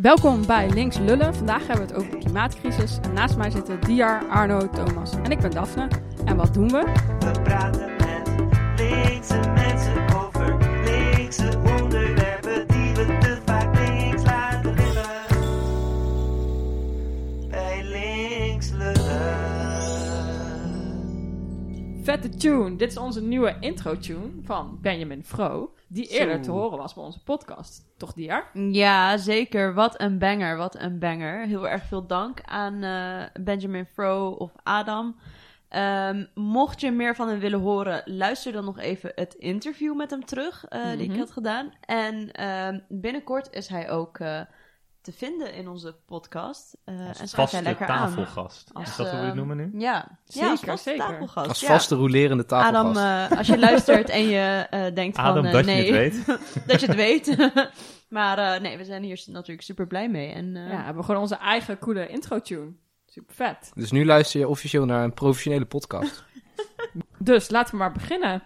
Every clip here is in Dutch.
Welkom bij Links Lullen. Vandaag hebben we het over de klimaatcrisis. En naast mij zitten Diar, Arno, Thomas en ik ben Daphne. En wat doen we? We praten met linkse mensen over linkse onderwerpen die we te vaak links laten liggen. Bij links lullen. Vette tune. Dit is onze nieuwe intro-tune van Benjamin Fro. Die eerder Zo. te horen was bij onze podcast. Toch, Diar? Ja, zeker. Wat een banger, wat een banger. Heel erg veel dank aan eh, Benjamin Fro of Adam. Ehm, mocht je meer van hem willen horen, luister dan nog even het interview met hem terug eh, die ik Mhm. had gedaan. En ehm, binnenkort is hij ook eh, te vinden in onze podcast. Eh, en Als vaste lekker aan. tafelgast. Als, is dat hoe we het ehm, noemen nu? Ja, Zeker, ja, als vaste zeker. tafelgast. Als ja. vaste rolerende tafelgast. Adam, eh, als je luistert en je eh, denkt Adam, van... dat je nee, het weet. dat je het weet. maar eh, nee, we zijn hier natuurlijk super blij mee. En, eh, Ja, we hebben gewoon onze eigen coole intro-tune. Super vet. Dus nu luister je officieel naar een professionele podcast. Dus laten we maar beginnen.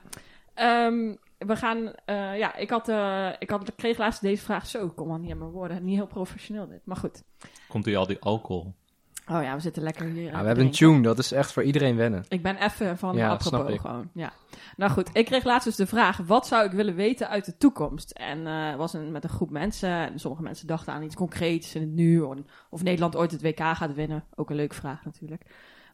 Ehm, we gaan, eh, ja, ik had, eh, ik had, ik kreeg laatst deze vraag zo, ik kom al niet aan mijn woorden, niet heel professioneel dit, maar goed. Komt u al die alcohol? Oh ja, we zitten lekker hier. Ja, eh, we hebben een tune, dat is echt voor iedereen wennen. Ik ben even van Ja, apropos snap ik. gewoon. Ja. Nou goed, ik kreeg laatst dus de vraag: wat zou ik willen weten uit de toekomst? En eh, het was een, met een groep mensen. En sommige mensen dachten aan iets concreets in het nu. Of, of Nederland ooit het WK gaat winnen. Ook een leuke vraag natuurlijk.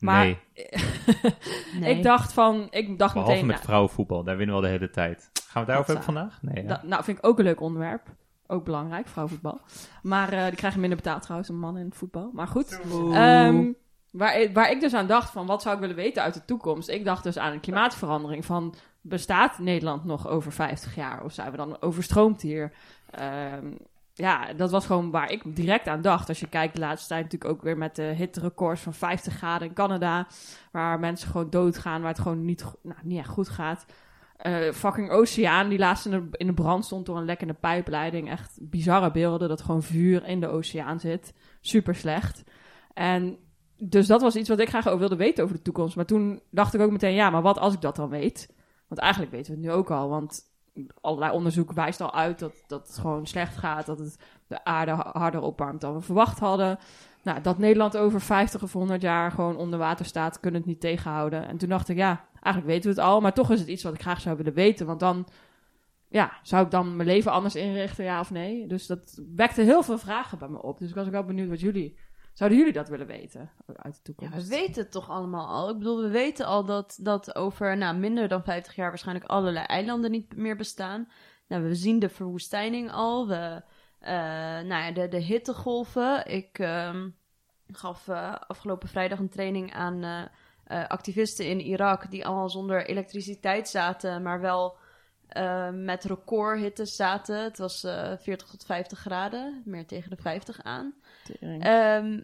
Maar nee, nee. ik dacht van, ik dacht behalve meteen. met nou, vrouwenvoetbal. Daar winnen we al de hele tijd. Gaan we het daarover hebben vandaag? Nee, nou, vind ik ook een leuk onderwerp. Ook belangrijk, vrouwenvoetbal. Maar eh, die krijgen minder betaald trouwens, een man in het voetbal. Maar goed. Ehm, waar, ik- waar ik dus aan dacht van wat zou ik willen weten uit de toekomst. Ik dacht dus aan een klimaatverandering van bestaat Nederland nog over 50 jaar? Of zijn we dan overstroomd hier? Ehm, ja, dat was gewoon waar ik direct aan dacht. Als je kijkt de laatste tijd natuurlijk ook weer met de hitterecords van 50 graden in Canada. Waar mensen gewoon doodgaan, waar het gewoon niet, nou, niet echt goed gaat. Eh, fucking oceaan, die laatst in de, in de brand stond door een lekkende pijpleiding. Echt bizarre beelden, dat gewoon vuur in de oceaan zit. Super slecht. En dus dat was iets wat ik graag ook wilde weten over de toekomst. Maar toen dacht ik ook meteen, ja, maar wat als ik dat dan weet? Want eigenlijk weten we het nu ook al, want allerlei onderzoek wijst al uit dat, dat het gewoon slecht gaat. Dat het de aarde ha- harder opwarmt dan we verwacht hadden. Nou, dat Nederland over 50 of 100 jaar gewoon onder water staat, kunnen het niet tegenhouden. En toen dacht ik, ja, eigenlijk weten we het al, maar toch is het iets wat ik graag zou willen weten. Want dan, ja, zou ik dan mijn leven anders inrichten, ja of nee? Dus dat wekte heel veel vragen bij me op. Dus ik was ook wel benieuwd wat jullie, zouden jullie dat willen weten uit de Ja, toekomst? we weten het toch allemaal al. Ik bedoel, we weten al dat, dat over nou, minder dan 50 jaar waarschijnlijk allerlei eilanden niet meer bestaan. Nou, we zien de verwoestijning al. We, eh, nou ja, de, de hittegolven. Ik ehm, gaf eh, afgelopen vrijdag een training aan eh, activisten in Irak die allemaal zonder elektriciteit zaten, maar wel eh, met recordhitte zaten. Het was eh 40 tot 50 graden, meer tegen de 50 aan. Ehm,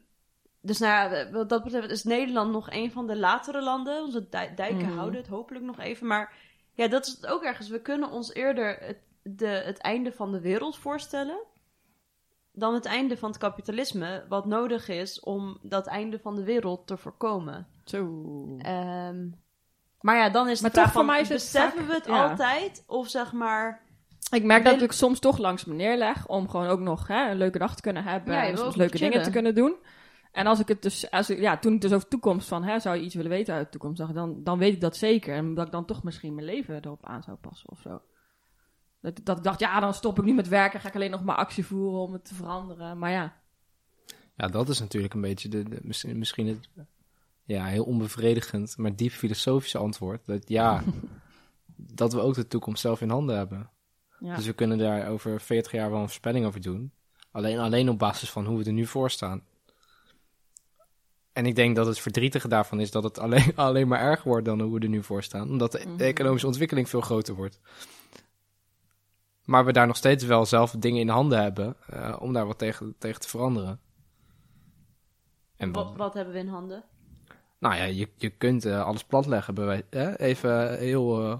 dus nou ja, wat dat betreft is Nederland nog een van de latere landen. Onze dij- dijken Mhm. houden het hopelijk nog even. Maar ja, dat is het ook ergens. We kunnen ons eerder het, de, het einde van de wereld voorstellen. Dan het einde van het kapitalisme. Wat nodig is om dat einde van de wereld te voorkomen. Zo. Ehm, maar ja, dan is vraag toch voor mij is het beseffen vaak- we het ja. altijd? Of zeg maar... Ik merk dat ik soms toch langs me neerleg om gewoon ook nog hè, een leuke dag te kunnen hebben Ja, en soms leuke chillen. dingen te kunnen doen. En als ik het dus, als ik, ja, toen ik dus over toekomst van, hè, zou je iets willen weten uit de toekomst, dan, dan weet ik dat zeker. En dat ik dan toch misschien mijn leven erop aan zou passen of zo. Dat, dat ik dacht, ja, dan stop ik niet met werken, ga ik alleen nog maar actie voeren om het te veranderen. Maar ja, Ja, dat is natuurlijk een beetje de, de- misschien, misschien het ja, heel onbevredigend, maar diep filosofische antwoord. Dat ja, dat we ook de toekomst zelf in handen hebben. ja. Dus we kunnen daar over 40 jaar wel een voorspelling over doen. Alleen, alleen op basis van hoe we er nu voor staan. En ik denk dat het verdrietige daarvan is dat het alleen, alleen maar erger wordt dan hoe we er nu voor staan. Omdat de Mhm. economische ontwikkeling veel groter wordt. Maar we daar nog steeds wel zelf dingen in handen hebben eh, om daar wat tegen, tegen te veranderen. En Wat, wat hebben we in handen? Nou ja, je, je kunt eh, alles platleggen, bij wij- hè? even heel eh,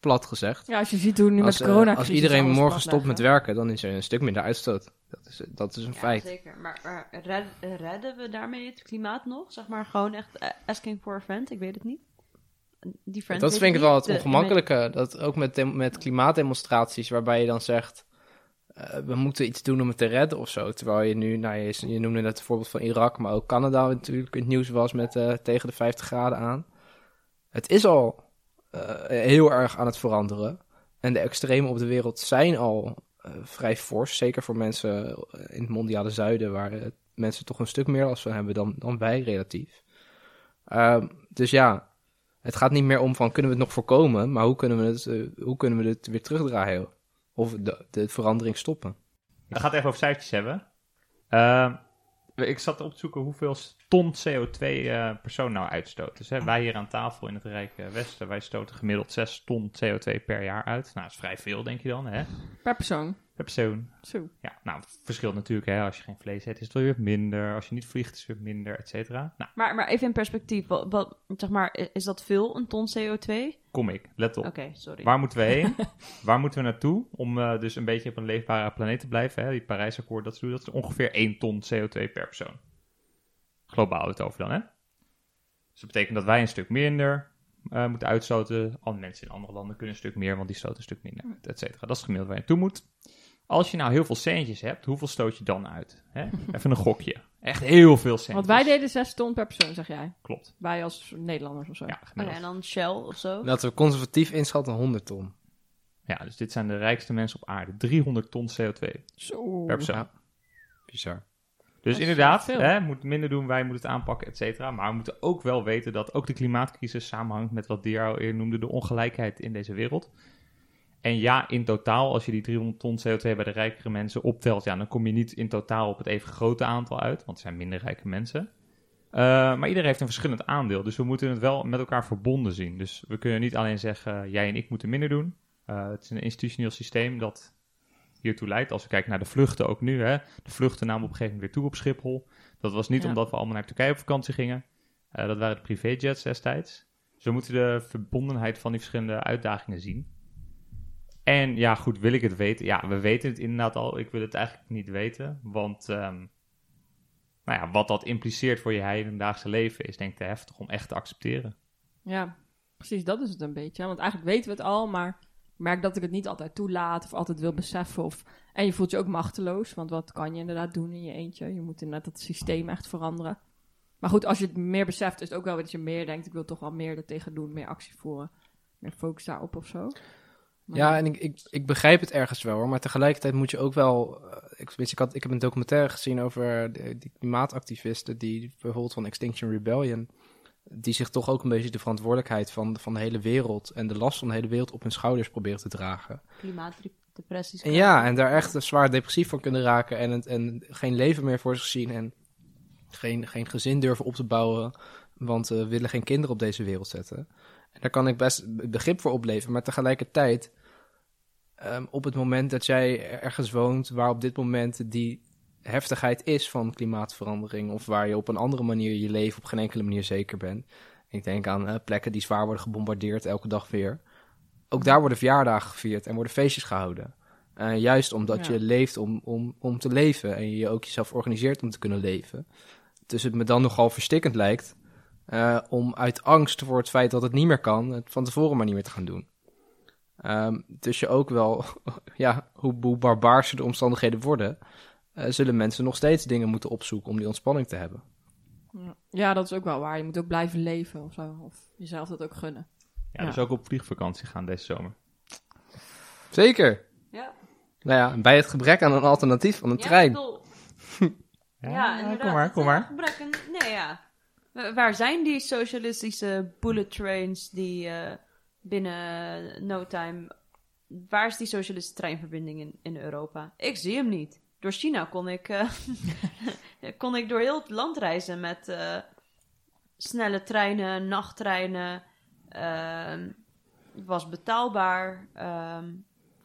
plat gezegd. ja, als je ziet hoe nu Als, met eh, corona als iedereen morgen stopt met werken, dan is er een stuk minder uitstoot. Dat is, dat is een Ja, feit. zeker. Maar, maar red- redden we daarmee het klimaat nog? Zeg maar gewoon echt eh, asking for a friend? Ik weet het niet. Die friend Dat vind ik wel het De- ongemakkelijke. Dat ook met, met klimaatdemonstraties, waarbij je dan zegt: eh, we moeten iets doen om het te redden of zo. Terwijl je nu, nou, je, je noemde net het voorbeeld van Irak, maar ook Canada natuurlijk in het nieuws was met eh, tegen de 50 graden aan. Het is al eh, heel erg aan het veranderen. En de extremen op de wereld zijn al vrij fors. Zeker voor mensen in het mondiale zuiden, waar mensen toch een stuk meer last van hebben dan, dan wij relatief. Ehm, dus ja, het gaat niet meer om van kunnen we het nog voorkomen, maar hoe kunnen we het, hoe kunnen we het weer terugdraaien? Of de, de verandering stoppen? We gaan het even over cijfertjes hebben. Ehm, ik zat op te zoeken hoeveel ton CO2 eh persoon nou uitstoot. Dus hè, wij hier aan tafel in het Rijke Westen, wij stoten gemiddeld 6 ton CO2 per jaar uit. Nou, dat is vrij veel, denk je dan, hè? Per persoon. Per persoon. Zo. Ja, nou, het verschilt natuurlijk, hè. Als je geen vlees eet, is het weer minder. Als je niet vliegt, is het weer minder, et cetera. Nou, Maar, maar even in perspectief, wat, wat, zeg maar, is dat veel, een ton CO2? kom ik, let op. Oké, sorry. Waar moeten we heen? Waar moeten we naartoe om eh, dus een beetje op een leefbare planeet te blijven? Hè? Die Parijsakkoord, dat, is- dat is ongeveer 1 ton CO2 per persoon. Globaal het over dan, hè? Dus dat betekent dat wij een stuk minder eh, moeten uitstoten. Andere mensen in andere landen kunnen een stuk meer, want die stoten een stuk minder uit, et cetera. Dat is het gemiddelde waar je naartoe moet. Als je nou heel veel centjes hebt, hoeveel stoot je dan uit? Hè? Even een gokje. Echt heel veel centjes. Want wij deden 6 ton per persoon, zeg jij. Klopt. Wij als Nederlanders of zo. Ja, Oh en dan Shell of zo? Laten we conservatief inschatten 100 ton. Ja, dus dit zijn de rijkste mensen op aarde. 300 ton CO2 Zo. per persoon. Ja. Bizar. Dus inderdaad, veel. hè, moet minder doen, wij moeten het aanpakken, et cetera. Maar we moeten ook wel weten dat ook de klimaatcrisis samenhangt met wat Dier al eerder noemde, de ongelijkheid in deze wereld. En ja, in totaal, als je die 300 ton CO2 bij de rijkere mensen optelt, ja, dan kom je niet in totaal op het even grote aantal uit, want er zijn minder rijke mensen. Eh, maar iedereen heeft een verschillend aandeel, dus we moeten het wel met elkaar verbonden zien. Dus we kunnen niet alleen zeggen, jij en ik moeten minder doen. Eh, het is een institutioneel systeem dat hiertoe leidt. Als we kijken naar de vluchten ook nu, hè. De vluchten namen op een gegeven moment weer toe op Schiphol. Dat was niet Ja. omdat we allemaal naar Turkije op vakantie gingen. Eh, dat waren de privéjets destijds. Dus we moeten de verbondenheid van die verschillende uitdagingen zien. En ja, goed, wil ik het weten? Ja, we weten het inderdaad al. Ik wil het eigenlijk niet weten. Want ehm, nou ja, wat dat impliceert voor je hedendaagse leven is denk ik te heftig om echt te accepteren. Ja, precies, dat is het een beetje. Want eigenlijk weten we het al, maar merk dat ik het niet altijd toelaat of altijd wil beseffen. Of... En je voelt je ook machteloos, want wat kan je inderdaad doen in je eentje? Je moet inderdaad het systeem echt veranderen. Maar goed, als je het meer beseft, is het ook wel dat je meer denkt, ik wil toch wel meer er tegen doen, meer actie voeren. Meer focus daarop of zo. Maar- Ja, en ik, ik, ik begrijp het ergens wel hoor, maar tegelijkertijd moet je ook wel. eh, Ik, weet je, ik, had, ik heb een documentaire gezien over de, die klimaatactivisten, die bijvoorbeeld van Extinction Rebellion, die zich toch ook een beetje de verantwoordelijkheid van, van de hele wereld en de last van de hele wereld op hun schouders proberen te dragen. Klimaatdepressies. En ja, en daar echt zwaar depressief van kunnen raken en, en geen leven meer voor zich zien en geen, geen gezin durven op te bouwen, want we willen geen kinderen op deze wereld zetten. En daar kan ik best begrip voor opleveren, maar tegelijkertijd, ehm, op het moment dat jij ergens woont waar op dit moment die heftigheid is van klimaatverandering, of waar je op een andere manier je leven op geen enkele manier zeker bent. Ik denk aan eh, plekken die zwaar worden gebombardeerd elke dag weer. Ook daar worden verjaardagen gevierd en worden feestjes gehouden. Eh, juist omdat Ja. je leeft om, om, om te leven en je ook jezelf organiseert om te kunnen leven. Dus het me dan nogal verstikkend lijkt eh, om uit angst voor het feit dat het niet meer kan, het van tevoren maar niet meer te gaan doen. Ehm, dus je ook wel, ja, hoe, hoe barbaarser de omstandigheden worden, eh, zullen mensen nog steeds dingen moeten opzoeken om die ontspanning te hebben. Ja. dat is ook wel waar. Je moet ook blijven leven of zo. Of jezelf dat ook gunnen. Ja, Ja. dus ook op vliegvakantie gaan deze zomer. Zeker. Ja. Nou ja, bij het gebrek aan een alternatief van een trein. Ja, bedoel- ja, inderdaad. kom maar, kom eh, maar. gebrek aan- nee, ja. Wa- Waar zijn die socialistische bullet trains die eh, binnen no time... Waar is die socialistische treinverbinding in, in Europa? Ik zie hem niet. Door China kon ik, eh, kon ik door heel het land reizen met eh, snelle treinen, nachttreinen. ehm, was betaalbaar. ehm,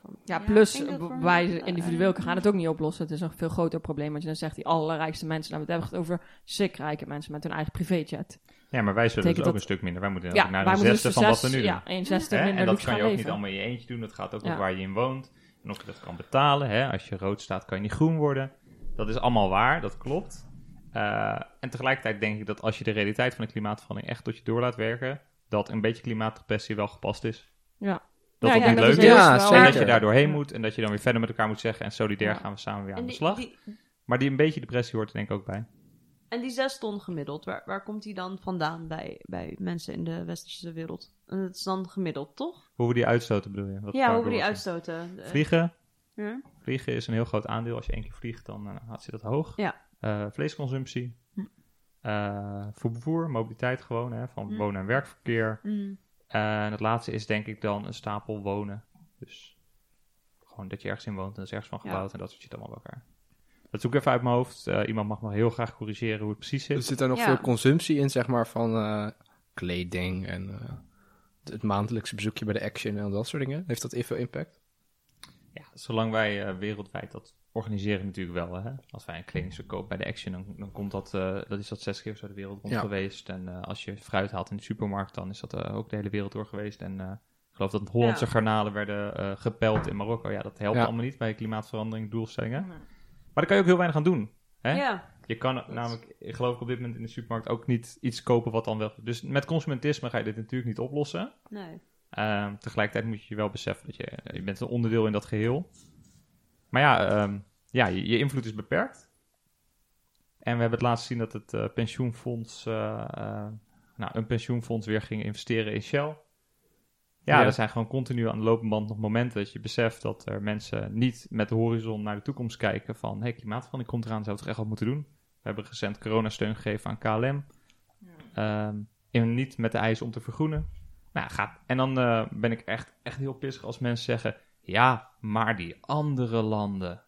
van- Ja, plus wij eh, individueel gaan het ook niet oplossen. Het is een veel groter probleem. Want je dan zegt die allerrijkste mensen. Nou, we hebben het over sick rijke mensen met hun eigen privéjet. Ja, maar wij zullen dus Betekent ook dat- een stuk minder. Wij moeten Ja, naar wij een moeten zesde dus van wat we nu doen. Ja, een zesde minder En dat kan je ook niet allemaal in je eentje doen. Dat gaat ook Ja. over waar je in woont. En of je dat kan betalen. Hè? Als je rood staat, kan je niet groen worden. Dat is allemaal waar, dat klopt. Eh, en tegelijkertijd denk ik dat als je de realiteit van de klimaatverandering echt tot je door laat werken, dat een beetje klimaatdepressie wel gepast is. Ja. Dat Ja, dat ja, niet dat leuk is Ja. En dat je daar doorheen moet en dat je dan weer verder met elkaar moet zeggen en solidair Ja. gaan we samen weer aan de slag. die, Maar die een beetje depressie hoort er denk ik ook bij. en die zes ton gemiddeld, waar, waar komt die dan vandaan bij, bij mensen in de westerse wereld? En het is dan gemiddeld, toch? Hoe we die uitstoten bedoel je? Wat ja, hoe we die uitstoten. De- Vliegen. Ja? Vliegen is een heel groot aandeel. Als je één keer vliegt, dan eh, zit dat hoog. Ja. Eh, vleesconsumptie. Hm. Eh, vervoer, mobiliteit gewoon, hè, van Hm. wonen- en werkverkeer. Mm. En het laatste is denk ik dan een stapel wonen. Dus gewoon dat je ergens in woont en dat is ergens van Ja. gebouwd en dat soort shit allemaal bij elkaar. Dat zoek ik even uit mijn hoofd. Eh, iemand mag me heel graag corrigeren hoe het precies zit. Er zit daar nog Ja. veel consumptie in, zeg maar, van eh, kleding en eh, het maandelijkse bezoekje bij de Action en dat soort dingen. Heeft dat even impact? Ja, zolang wij eh, wereldwijd dat organiseren natuurlijk wel. Hè? Als wij een kledingstuk kopen bij de Action, dan, dan komt dat, eh, dat is dat zes keer zo de wereld rond Ja. geweest. En eh, als je fruit haalt in de supermarkt, dan is dat eh, ook de hele wereld door geweest. En eh, ik geloof dat Hollandse Ja. garnalen werden eh, gepeld in Marokko. Ja, dat helpt Ja. allemaal niet bij klimaatverandering, doelstellingen. Maar daar kan je ook heel weinig aan doen. Hè? Ja. Je kan namelijk, ik geloof ik op dit moment in de supermarkt ook niet iets kopen wat dan wel... Dus met consumentisme ga je dit natuurlijk niet oplossen. Nee. Ehm, tegelijkertijd moet je je wel beseffen dat je, je bent een onderdeel in dat geheel. Maar ja, ehm, ja je, je invloed is beperkt. En we hebben het laatst gezien dat het eh, pensioenfonds, eh, eh, nou, een pensioenfonds weer ging investeren in Shell. Ja, Ja. er zijn gewoon continu aan de lopende band nog momenten dat je beseft dat er mensen niet met de horizon naar de toekomst kijken van, hey, klimaatverandering komt eraan, we het echt wat moeten doen. We hebben recent coronasteun gegeven aan KLM. Ehm, en niet met de eis om te vergroenen. Nou, gaat. En dan ben ik echt, echt heel pissig als mensen zeggen: ja, maar die andere landen.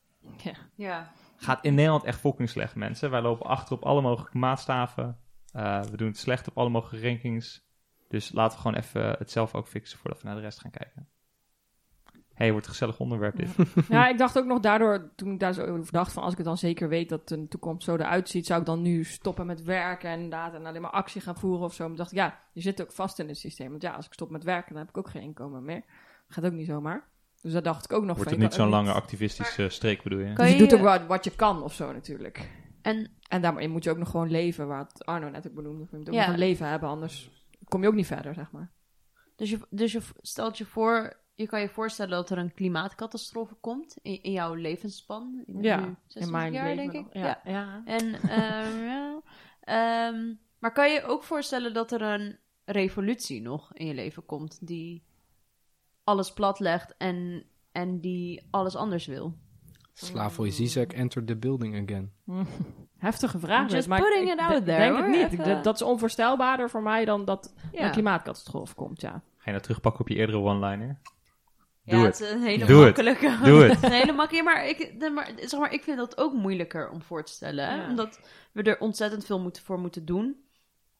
Ja. Gaat in Nederland echt fucking slecht, mensen. Wij lopen achter op alle mogelijke maatstaven. Eh, we doen het slecht op alle mogelijke rankings. Dus laten we gewoon even het zelf ook fixen voordat we naar de rest gaan kijken. hey, wordt een gezellig onderwerp dit. Ja, ik dacht ook nog daardoor, toen ik daar zo over dacht, van als ik het dan zeker weet dat de toekomst zo eruit ziet, zou ik dan nu stoppen met werken en inderdaad en alleen maar actie gaan voeren of zo. Maar ik dacht, ja, je zit ook vast in het systeem. Want ja, als ik stop met werken, dan heb ik ook geen inkomen meer. Gaat ook niet zomaar. Dus daar dacht ik ook nog Wordt van. het niet zo'n lange activistische streek, bedoel je? Dus je je- doet ook wat, wat je kan of zo natuurlijk. En En daarmee moet je ook nog gewoon leven, waar het Arno net ook benoemde. Je moet ook Ja. nog een leven hebben, anders kom je ook niet verder, zeg maar. Dus je, dus je stelt je voor, je kan je voorstellen dat er een klimaatcatastrofe komt in, in jouw levensspan. Bent Ja, nu in 26 mijn jaar, leven. denk ik. nog. Ja. ja. En, ja. Ehm, maar kan je ook voorstellen dat er een revolutie nog in je leven komt die alles platlegt en, en die alles anders wil? Slavoj Zizek entered the building again. Heftige vraag. Just maar putting ik, it ik out there, denk het hoor. niet. Ik- Even- dat, dat is onvoorstelbaarder voor mij dan dat Ja, een klimaatcatastrofe komt, ja. Ga je nou terugpakken op je eerdere one-liner? ja Doe het is een hele Doe het. makkelijke. Doe het. een hele makkelijke. Maar ik, maar, zeg maar ik vind dat ook moeilijker om voor te stellen. Ja. Omdat we er ontzettend veel moeten, voor moeten doen.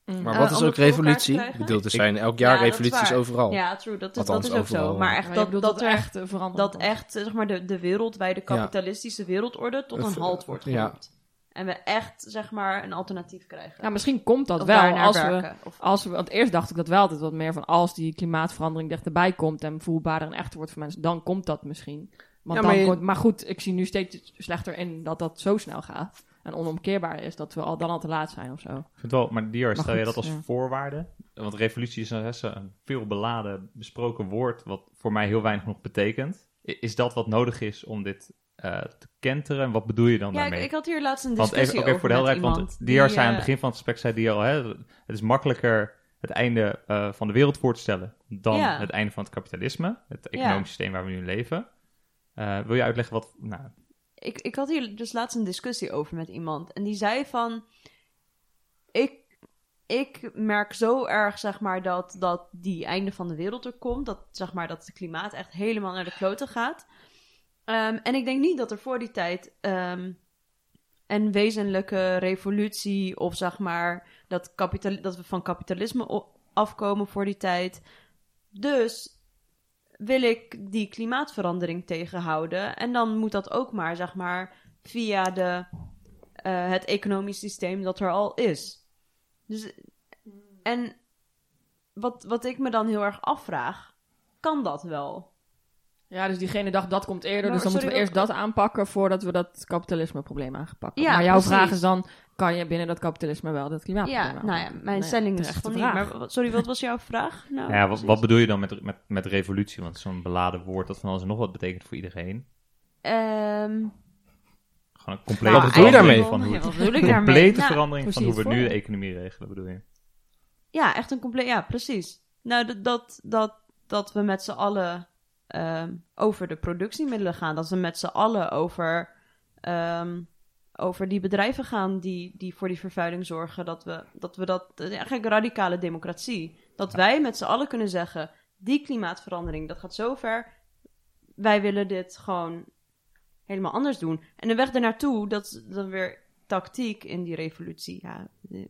Maar Eh, wat is ook revolutie? Ik bedoel, er zijn elk jaar Ja, revoluties overal. Ja, true. Dat is, Althans, dat is ook overal, zo. Maar echt Maar dat, bedoelt dat, er echt veranderd dat echt zeg maar, de, de wereldwijde kapitalistische wereldorde tot een halt wordt ja. geroepen. En we echt zeg maar een alternatief krijgen. Ja, misschien komt dat Of wel als we, werken. Als we... Want eerst dacht ik dat wel altijd wat meer van als die klimaatverandering dichterbij komt en voelbaarder en echter wordt voor mensen, dan komt dat misschien. Want Ja, dan maar je- komt- maar goed, ik zie nu steeds slechter in dat dat zo snel gaat. En onomkeerbaar is dat we al dan al te laat zijn of zo. Ik vind wel, maar Dior, stel je dat als ja. voorwaarde? Want revolutie is een, veel beladen, besproken woord, wat voor mij heel weinig nog betekent. Is dat wat nodig is om dit eh, te kenteren? En wat bedoel je dan ja, ik, daarmee? ik had hier laatst een want discussie even, oké, voor de over helderheid, want Dior die, zei aan eh, het begin van het gesprek, zei Dior al, hè, het is makkelijker het einde eh, van de wereld voor te stellen dan Ja. het einde van het kapitalisme, het economisch systeem waar we nu leven. Eh, wil je uitleggen wat, nou, ik, ik had hier dus laatst een discussie over met iemand. En die zei van... Ik, ik merk zo erg, zeg maar, dat, dat die einde van de wereld er komt. Dat, zeg maar, dat het klimaat echt helemaal naar de kloten gaat. Ehm, en ik denk niet dat er voor die tijd... ehm, een wezenlijke revolutie of zeg maar dat, kapital, dat we van kapitalisme afkomen voor die tijd. Dus wil ik die klimaatverandering tegenhouden. En dan moet dat ook maar, zeg maar, via de, eh, het economisch systeem dat er al is. Dus, en wat, wat ik me dan heel erg afvraag, kan dat wel? Ja, dus diegene dacht dat komt eerder, Maar dus dan sorry, moeten we eerst dat aanpakken voordat we dat kapitalisme-probleem aangepakt Ja, Maar jouw precies. vraag is dan, kan je binnen dat kapitalisme wel dat klimaatprobleem Ja, nou ja, mijn Nee, stelling is van niet. Maar wat- sorry, wat was jouw vraag? Nou, Ja, wat, wat bedoel je dan met, met, met revolutie? Want zo'n beladen woord dat van alles en nog wat betekent voor iedereen. Ehm, Gewoon een complete Wat bedoel je daarmee? verandering Van hoe Ja, het, wat bedoel ik een daarmee? complete Nou, verandering van hoe we nu de economie regelen, bedoel je? Ja, echt een compleet. Ja, precies. Nou, dat, dat, dat, dat we met z'n allen ehm, over de productiemiddelen gaan. Dat we met z'n allen over, ehm, over die bedrijven gaan die, die voor die vervuiling zorgen. Dat we dat, we dat eh, eigenlijk radicale democratie. Dat wij met z'n allen kunnen zeggen: die klimaatverandering, dat gaat zo ver. Wij willen dit gewoon helemaal anders doen. En de weg ernaartoe, dat is dan weer tactiek in die revolutie. Ja, eh,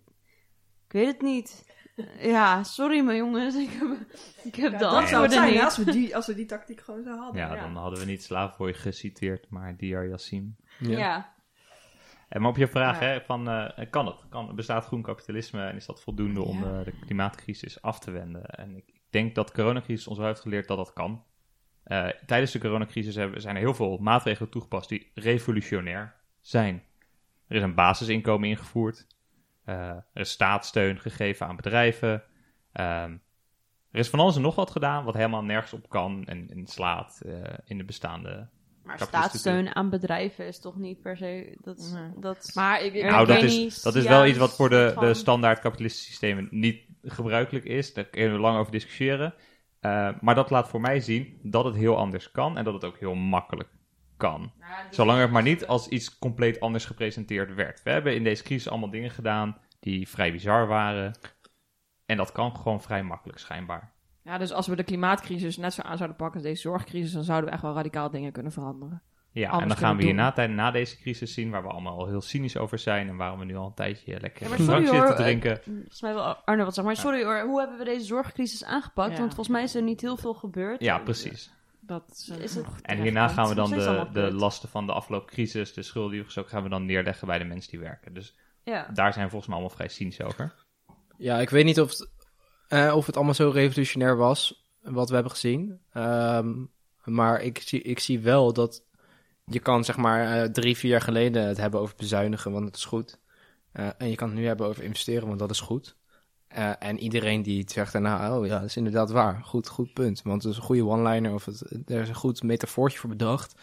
ik weet het niet. Ja, sorry maar jongens, ik heb, ik heb de dat antwoorden zou het zijn niet. als we, die, als we die tactiek gewoon zo hadden. Ja, dan hadden we niet Slavoj geciteerd, maar Diyar Yassim. Ja. Ja. En maar op je vraag, Ja. hè, van, eh, kan het? Kan, bestaat groen kapitalisme en is dat voldoende om eh, de klimaatcrisis af te wenden? En ik denk dat de coronacrisis ons wel heeft geleerd dat dat kan. Eh, tijdens de coronacrisis hebben, zijn er heel veel maatregelen toegepast die revolutionair zijn. Er is een basisinkomen ingevoerd. Er is staatssteun gegeven aan bedrijven. Ehm, er is van alles en nog wat gedaan wat helemaal nergens op kan en, en slaat in de bestaande Maar staatssteun aan bedrijven is toch niet per se... Dat, Nee. dat, Maar ik, Nou, dat is, dat is wel iets wat voor de, van- de standaard kapitalistische systemen niet gebruikelijk is. Daar kunnen we lang over discussiëren. Uh, maar dat laat voor mij zien dat het heel anders kan en dat het ook heel makkelijk kan. Zolang het maar niet als iets compleet anders gepresenteerd werd. We hebben in deze crisis allemaal dingen gedaan die vrij bizar waren. En dat kan gewoon vrij makkelijk, schijnbaar. Ja, dus als we de klimaatcrisis net zo aan zouden pakken als deze zorgcrisis, dan zouden we echt wel radicaal dingen kunnen veranderen. Ja, Anders en dan gaan we hierna tijd na deze crisis zien, waar we allemaal al heel cynisch over zijn en waarom we nu al een tijdje lekker Ja, hoor, zitten te eh, drinken. Volgens mij wil Arno wat zeggen. Maar sorry hoor, hoe hebben we deze zorgcrisis aangepakt? Ja. Want volgens mij is er niet heel veel gebeurd. Ja, precies. Dat is, het- En hierna gaan we dan de, de lasten van de afgelopen crisis, de schulden die we gestoken gaan we dan neerleggen bij de mensen die werken. Dus Ja. daar zijn we volgens mij allemaal vrij cynisch over. Ja, ik weet niet of het, eh, of het allemaal zo revolutionair was, wat we hebben gezien. Ehm, maar ik zie, ik zie wel dat je kan zeg maar eh, drie, vier jaar geleden het hebben over bezuinigen, want het is goed. Eh, en je kan het nu hebben over investeren, want dat is goed. En iedereen die zegt daarna, oh ja, dat is inderdaad waar. Goed, goed punt. Want het is een goede one-liner of het, er is een goed metafoortje voor bedacht.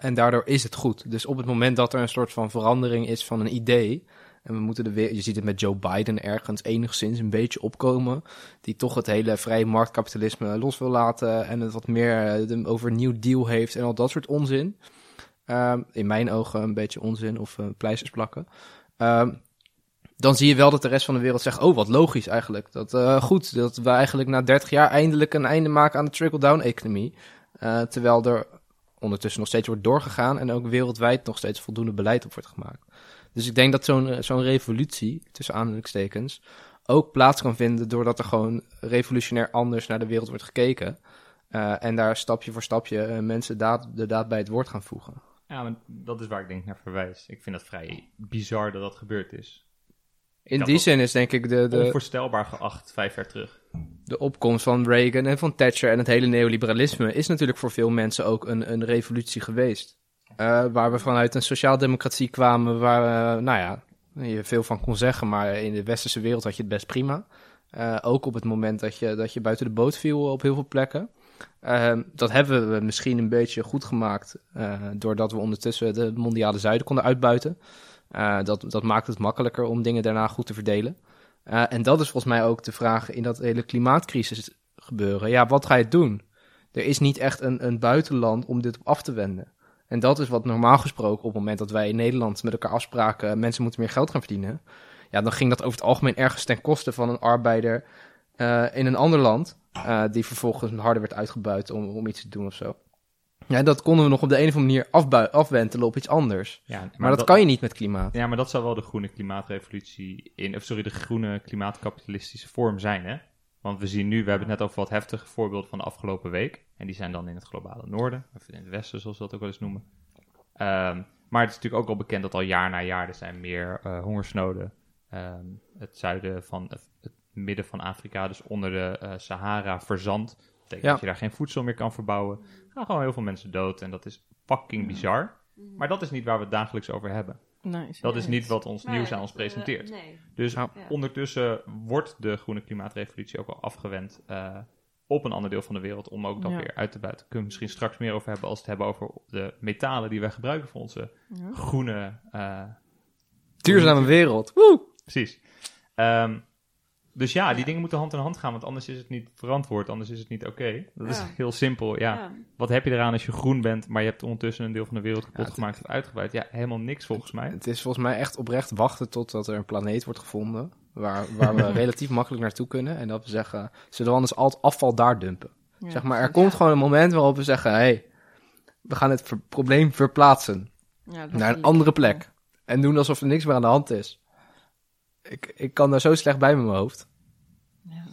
En daardoor is het goed. Dus op het moment dat er een soort van verandering is van een idee, en we moeten de weer, je ziet het met Joe Biden ergens enigszins een beetje opkomen. Die toch het hele vrije marktkapitalisme los wil laten. En het wat meer eh, over een nieuw deal heeft en al dat soort onzin. Ehm, in mijn ogen een beetje onzin of eh, pleisters plakken. Ehm, dan zie je wel dat de rest van de wereld zegt: Oh, wat logisch eigenlijk. Dat eh, goed, dat we eigenlijk na 30 jaar eindelijk een einde maken aan de trickle-down-economie. Terwijl er ondertussen nog steeds wordt doorgegaan en ook wereldwijd nog steeds voldoende beleid op wordt gemaakt. Dus ik denk dat zo'n eh, zo'n revolutie, tussen aanhalingstekens, ook plaats kan vinden doordat er gewoon revolutionair anders naar de wereld wordt gekeken. Eh, en daar stapje voor stapje eh, mensen daad, de daad bij het woord gaan voegen. Ja, maar dat is waar ik denk naar verwijs. Ik vind het vrij bizar dat dat gebeurd is. Ik In die dat zin is denk ik de, de, Onvoorstelbaar geacht vijf jaar terug. de opkomst van Reagan en van Thatcher en het hele neoliberalisme is natuurlijk voor veel mensen ook een, een revolutie geweest. Eh, waar we vanuit een sociaaldemocratie kwamen waar, eh, nou ja, je veel van kon zeggen, maar in de westerse wereld had je het best prima. Eh, ook op het moment dat je, dat je buiten de boot viel op heel veel plekken. Eh, dat hebben we misschien een beetje goed gemaakt, doordat we ondertussen de mondiale zuiden konden uitbuiten. Dat, dat maakt het makkelijker om dingen daarna goed te verdelen. En dat is volgens mij ook de vraag in dat hele klimaatcrisis gebeuren. Ja, wat ga je doen? Er is niet echt een, een buitenland om dit op af te wenden. En dat is wat normaal gesproken op het moment dat wij in Nederland met elkaar afspraken, mensen moeten meer geld gaan verdienen. Ja, dan ging dat over het algemeen ergens ten koste van een arbeider eh, in een ander land, eh, die vervolgens harder werd uitgebuit om, om iets te doen of zo. Ja, dat konden we nog op de een of andere manier afwentelen op iets anders. Ja, Maar, dat, kan je niet met klimaat. Ja, maar dat zou wel de groene klimaatrevolutie in, of sorry, de groene klimaatkapitalistische vorm zijn, hè? Want we zien nu, we hebben het net over wat heftige voorbeelden van de afgelopen week. En die zijn dan in het globale noorden, of in het westen, zoals we dat ook wel eens noemen. Ehm, maar het is natuurlijk ook al bekend dat al jaar na jaar er zijn meer eh, hongersnoden. Ehm, het zuiden van, het midden van Afrika, dus onder de eh, Sahara, verzandt. betekent Ja. dat je daar geen voedsel meer kan verbouwen. Er gaan gewoon heel veel mensen dood en dat is fucking bizar. Maar dat is niet waar we het dagelijks over hebben. Nee, Dat is niet wat ons Maar nieuws aan ons eh, presenteert. nee. Dus. Ja. ondertussen wordt de groene klimaatrevolutie ook al afgewend eh, op een ander deel van de wereld om ook dat Ja. weer uit te buiten. Kunnen we misschien straks meer over hebben als we het hebben over de metalen die wij gebruiken voor onze Ja. groene. eh, Duurzame wereld. Woe! precies. Ehm, dus ja, die Ja. dingen moeten hand in hand gaan, want anders is het niet verantwoord, anders is het niet oké. Dat is heel simpel. Ja. Ja. Wat heb je eraan als je groen bent, maar je hebt ondertussen een deel van de wereld kapot gemaakt of uitgebreid? Ja, helemaal niks volgens mij. Het is volgens mij echt oprecht wachten totdat er een planeet wordt gevonden. Waar, waar we relatief makkelijk naartoe kunnen. En dat we zeggen, zullen we anders al het afval daar dumpen? Ja, zeg maar, er komt gewoon een moment waarop we zeggen, hé, hey, we gaan het ver- probleem verplaatsen naar een andere plek. En doen alsof er niks meer aan de hand is. Ik, ik kan daar zo slecht bij met mijn hoofd. Ja.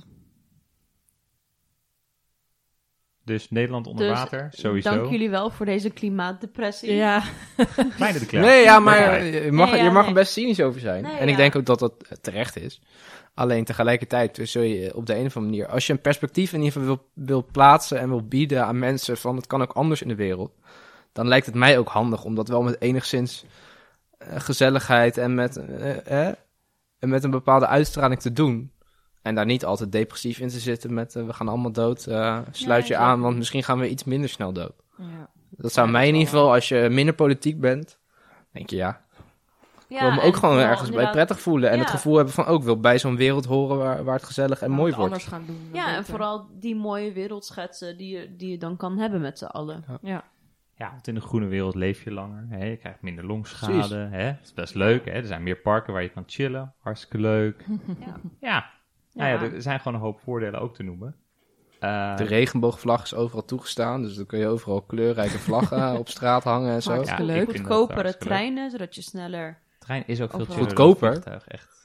Dus Nederland onder Dus, water, sowieso. Dank jullie wel voor deze klimaatdepressie. Ja, Kleine de Klerk. Nee, ja, maar je mag, Nee, ja, je mag nee. er best cynisch over zijn. Nee, en ik ja. denk ook dat dat terecht is. Alleen tegelijkertijd zul je op de een of andere manier... Als je een perspectief in ieder geval wil, wil plaatsen en wil bieden aan mensen... van het kan ook anders in de wereld... dan lijkt het mij ook handig om dat wel met enigszins eh, gezelligheid... En met, eh, eh, en met een bepaalde uitstraling te doen. En daar niet altijd depressief in te zitten met... eh, we gaan allemaal dood, eh, sluit je aan... want misschien gaan we iets minder snel dood. ja. Dat zou Ja, mij in ieder geval, als je minder politiek bent... denk je ja, ik wil me ook gewoon ergens bij prettig voelen. En Ja. het gevoel hebben van ook wil bij zo'n wereld horen waar, waar het gezellig en mooi wordt. anders gaan doen. Ja, en vooral die mooie wereldschetsen die je, die je dan kan hebben met z'n allen. Ja, Ja, want in de groene wereld leef je langer. Hè? Je krijgt minder longschade. Hè? Dat is best leuk. Hè? Er zijn meer parken waar je kan chillen. Hartstikke leuk. Ja. Ja, Nou ja, Ja. er zijn gewoon een hoop voordelen ook te noemen. Eh, De regenboogvlag is overal toegestaan. Dus dan kun je overal kleurrijke vlaggen op straat hangen en zo. Hartstikke ja, leuk. Goedkopere leuk. treinen, zodat je sneller... trein is ook veel Goedkoper? echt.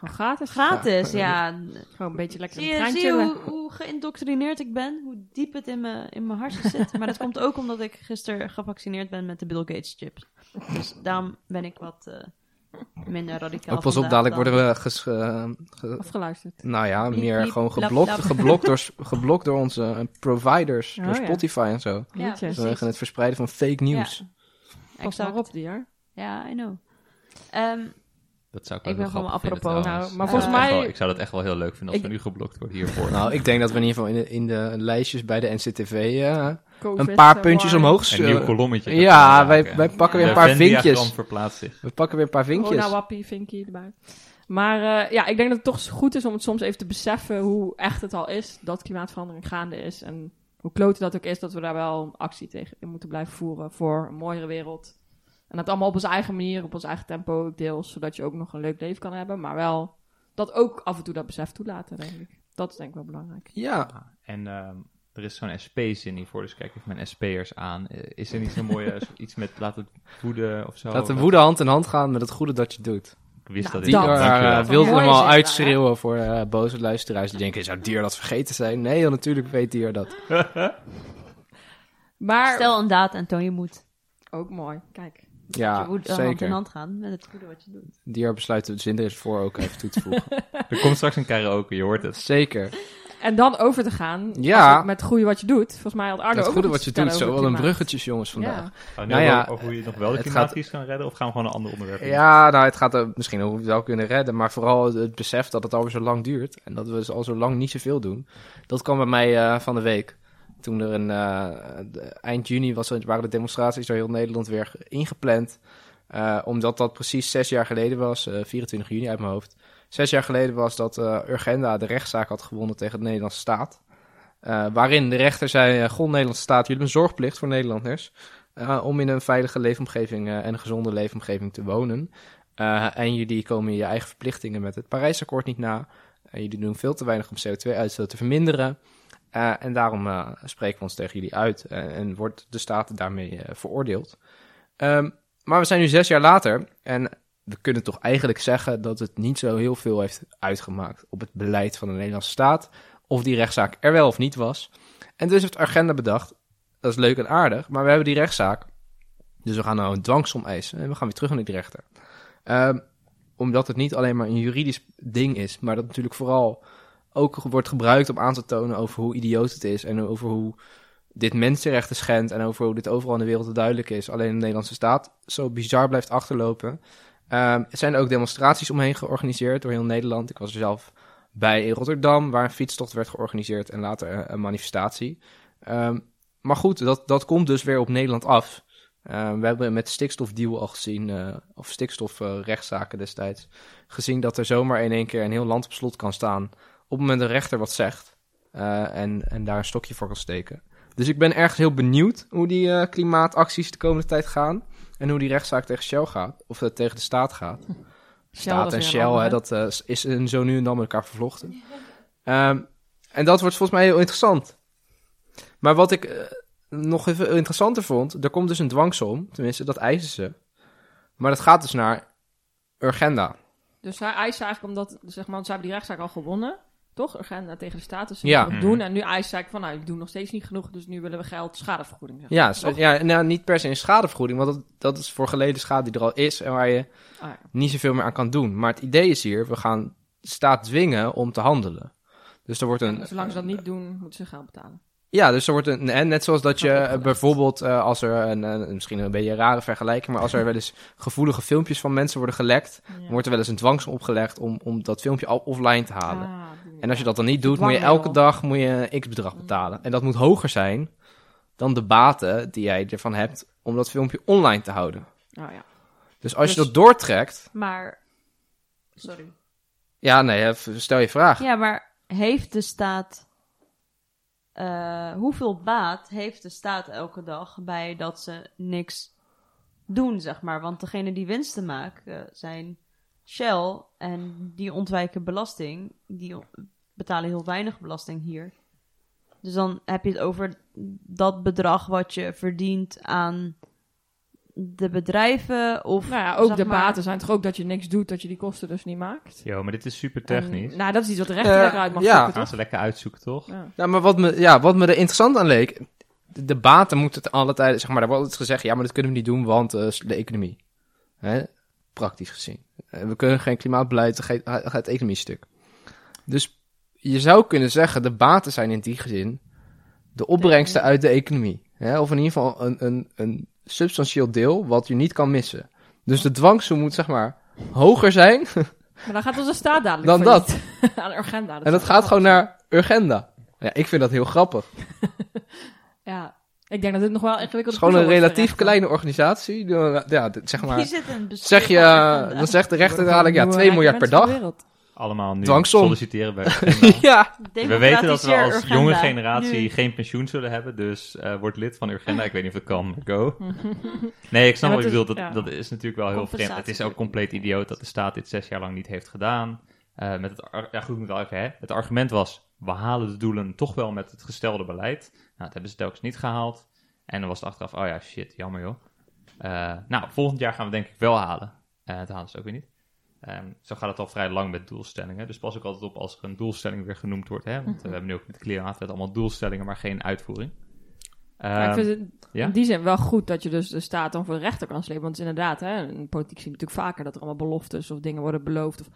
Gewoon gratis. Gratis, ja. Gewoon een beetje lekker Zie je, trein zie je chillen. hoe, hoe geïndoctrineerd ik ben? Hoe diep het in mijn, in mijn hartje zit? Maar dat komt ook omdat ik gisteren gevaccineerd ben met de Bill Gates chips. Dus daarom ben ik wat eh, minder radicaal Ook pas op, dadelijk dan- worden we ges, eh, ge- Afgeluisterd. nou ja, meer gewoon geblokt, geblokt, door, geblokt door onze eh, providers, Oh, door ja. Spotify en zo. Ja. Vanwege het verspreiden van fake news. Ja, Pas exact. maar op, dier. Ja, I know. Ehm, Dat zou ik, Ik ben gewoon apropos, nou, maar Ik volgens mij- wel- ik zou dat echt wel heel leuk vinden als Ik- we nu geblokt worden hiervoor. Nou, ik denk dat we in ieder geval in de, in de lijstjes bij de NCTV eh, Covid, een paar puntjes war. omhoog een nieuw kolommetje. Ja, wij, wij pakken weer een paar vinkjes. verplaatst zich. We pakken weer een paar vinkjes. Corona wappie, vinkie erbij. Maar eh, ja, ik denk dat het toch goed is om het soms even te beseffen hoe echt het al is dat klimaatverandering gaande is. En hoe klote dat ook is dat we daar wel actie tegen in moeten blijven voeren voor een mooiere wereld. En dat allemaal op onze eigen manier, op ons eigen tempo ook deels, zodat je ook nog een leuk leven kan hebben. Maar wel dat ook af en toe dat besef toelaten, denk ik. Dat is denk ik wel belangrijk. Ja, en ehm, er is zo'n SP-zin hiervoor, dus kijk even mijn SP'ers aan. Eh, is er niet zo'n mooie, iets met laat het woeden of zo? laat de woede hand in hand gaan met het goede dat je doet. Ik wist Nou, dat niet. eh, wilde hem al uitschreeuwen voor eh, boze luisteraars die denken, zou Dier dat vergeten zijn? Nee, natuurlijk weet Dier dat. Maar Stel een daad en toon je moed. ook mooi, kijk. Ja, je moet hand in zeker. hand gaan met het goede wat je doet. Dier besluit de zin er is voor ook even toe te voegen. Er komt straks een karaoke, je hoort het. zeker. En dan over te gaan Ja. als- met het goede wat je doet. Volgens mij had Arno Het ook goede wat je doet, zo wel een bruggetjes jongens vandaag. Ja. Nou ja, over, over hoe je nog wel de het klimaatcrisis kan redden, of gaan we gewoon een ander onderwerp? Ja, nou, het gaat er misschien ook wel kunnen redden, maar vooral het- het besef dat het alweer zo lang duurt en dat we al zo lang niet zoveel doen. Dat kwam bij mij eh, van de week. Toen er een eh, eind juni was, waren de demonstraties door heel Nederland weer ingepland. Eh, omdat dat precies zes jaar geleden was, eh, 24 juni uit mijn hoofd. Zes jaar geleden was dat eh, Urgenda de rechtszaak had gewonnen tegen de Nederlandse staat. Eh, waarin de rechter zei, God Nederlandse staat, jullie hebben een zorgplicht voor Nederlanders. eh, om in een veilige leefomgeving eh, en een gezonde leefomgeving te wonen. Eh, en jullie komen je eigen verplichtingen met het Parijsakkoord niet na. Eh, jullie doen veel te weinig om CO2-uitstoot te verminderen. Eh, en daarom eh, spreken we ons tegen jullie uit eh, en wordt de staat daarmee veroordeeld. Ehm, maar we zijn nu zes jaar later en we kunnen toch eigenlijk zeggen dat het niet zo heel veel heeft uitgemaakt op het beleid van de Nederlandse staat. Of die rechtszaak er wel of niet was. En dus heeft Agenda bedacht, dat is leuk en aardig, maar we hebben die rechtszaak. Dus we gaan nou een dwangsom eisen en we gaan weer terug naar die rechter. Ehm, omdat het niet alleen maar een juridisch ding is, maar dat natuurlijk vooral ook wordt gebruikt om aan te tonen over hoe idioot het is en over hoe dit mensenrechten schendt en over hoe dit overal in de wereld duidelijk is. Alleen de Nederlandse staat zo bizar blijft achterlopen. Ehm, er zijn ook demonstraties omheen georganiseerd door heel Nederland. Ik was er zelf bij in Rotterdam, waar een fietstocht werd georganiseerd en later een, een manifestatie. Ehm, maar goed, dat, dat komt dus weer op Nederland af. Ehm, we hebben met de stikstofdeal al gezien, eh, of stikstofrechtszaken destijds, gezien dat er zomaar in één keer een heel land op slot kan staan. Op het moment dat de rechter wat zegt eh, en, en daar een stokje voor kan steken. Dus ik ben ergens heel benieuwd hoe die eh, klimaatacties de komende tijd gaan. En hoe die rechtszaak tegen Shell gaat, of het tegen de staat gaat. Staat en Shell, hè, dat eh, is een zo nu en dan met elkaar vervlochten. Ehm, en dat wordt volgens mij heel interessant. Maar wat ik nog even interessanter vond, er komt dus een dwangsom, tenminste dat eisen ze. Maar dat gaat dus naar Urgenda. Dus hij eist eigenlijk omdat, zeg maar, want ze hebben die rechtszaak al gewonnen. Toch? Agenda tegen de staat. Dus ze Ja. doen. En nu eist van, nou, ik doe nog steeds niet genoeg. Dus nu willen we geld schadevergoeding. Zeg. Ja, ja nou, niet per se een schadevergoeding, want dat, dat is voor geleden schade die er al is en waar je Ah, ja. niet zoveel meer aan kan doen. Maar het idee is hier, we gaan de staat dwingen om te handelen. Dus er wordt een... Zolang ze dat niet doen, moeten ze geld betalen. Ja, dus er wordt een. En net zoals dat je Dat eh, bijvoorbeeld, eh, als er een, een- misschien een beetje een rare vergelijking, maar als er wel eens gevoelige filmpjes van mensen worden gelekt, dan wordt er wel eens een dwangsom opgelegd om, om dat filmpje al offline te halen. Ah, En als je dat dan niet doet, moet je elke dag moet je een x bedrag betalen. En dat moet hoger zijn dan de baten die jij ervan hebt om dat filmpje online te houden. Oh, ja. Dus als je Dus- dat doortrekt, Maar, sorry. ja, nee, stel je vraag. Ja, maar heeft de staat. Eh, hoeveel baat heeft de staat elke dag bij dat ze niks doen, zeg maar? Want degene die winsten maken zijn Shell en die ontwijken belasting. Die betalen heel weinig belasting hier. Dus dan heb je het over dat bedrag wat je verdient aan de bedrijven of Nou ja, ook de maar- baten zijn toch ook dat je niks doet, dat je die kosten dus niet maakt. Yo, maar dit is super technisch. En, nou, dat is iets wat de rechter Eh, lekker uit mag ja. zoeken, Gaan toch? ze lekker uitzoeken, toch? Ja. Nou, maar wat me, ja, wat me er interessant aan leek, de, de baten moeten het alle tijden, zeg maar, daar wordt altijd gezegd, ja, maar dat kunnen we niet doen, want eh, de economie. Hè? Praktisch gezien. Eh, we kunnen geen klimaatbeleid, dan gaat, gaat het economie stuk. Dus je zou kunnen zeggen, de baten zijn in die gezin de opbrengsten uit de economie. Hè? Of in ieder geval een, een, een substantieel deel wat je niet kan missen. Dus de dwangsom moet, zeg maar, hoger zijn Maar dan gaat onze staat dadelijk Dan failliet. aan Urgenda. en dat gaat gewoon naar Urgenda. Ja, ik vind dat heel grappig. Ja, ik denk dat dit nog wel ingewikkeld Het is gewoon een relatief kleine organisatie. Ja, zeg maar. zit in het Zeg je, dan zegt de rechter dadelijk, ja, 2 miljard per dag. Allemaal nu Dwangsom. solliciteren bij. Ja, We weten dat we als jonge generatie Nu. geen pensioen zullen hebben, dus eh word lid van Urgenda. Ik weet niet of het kan, go. Nee, ik snap Ja, wat je bedoelt. Dat, is- dat is natuurlijk wel heel vreemd. Het is ook compleet idioot dat de staat dit zes jaar lang niet heeft gedaan. Eh, met het, ja, goed, moet wel even, hè. Het argument was, we halen de doelen toch wel met het gestelde beleid. Nou, dat hebben ze telkens niet gehaald. En dan was het achteraf, oh ja, shit, jammer joh. Eh, nou, volgend jaar gaan we denk ik wel halen. Eh dat halen ze ook weer niet. Ehm, zo gaat het al vrij lang met doelstellingen. Dus pas ook altijd op als er een doelstelling weer genoemd wordt. Hè? Want eh, we hebben nu ook met de klimaatwet allemaal doelstellingen, maar geen uitvoering. Maar ik Ehm, vind het ja? in die zin wel goed dat je dus de staat dan voor de rechter kan slepen. Want het is inderdaad, hè, in politiek zie je natuurlijk vaker dat er allemaal beloftes of dingen worden beloofd. Of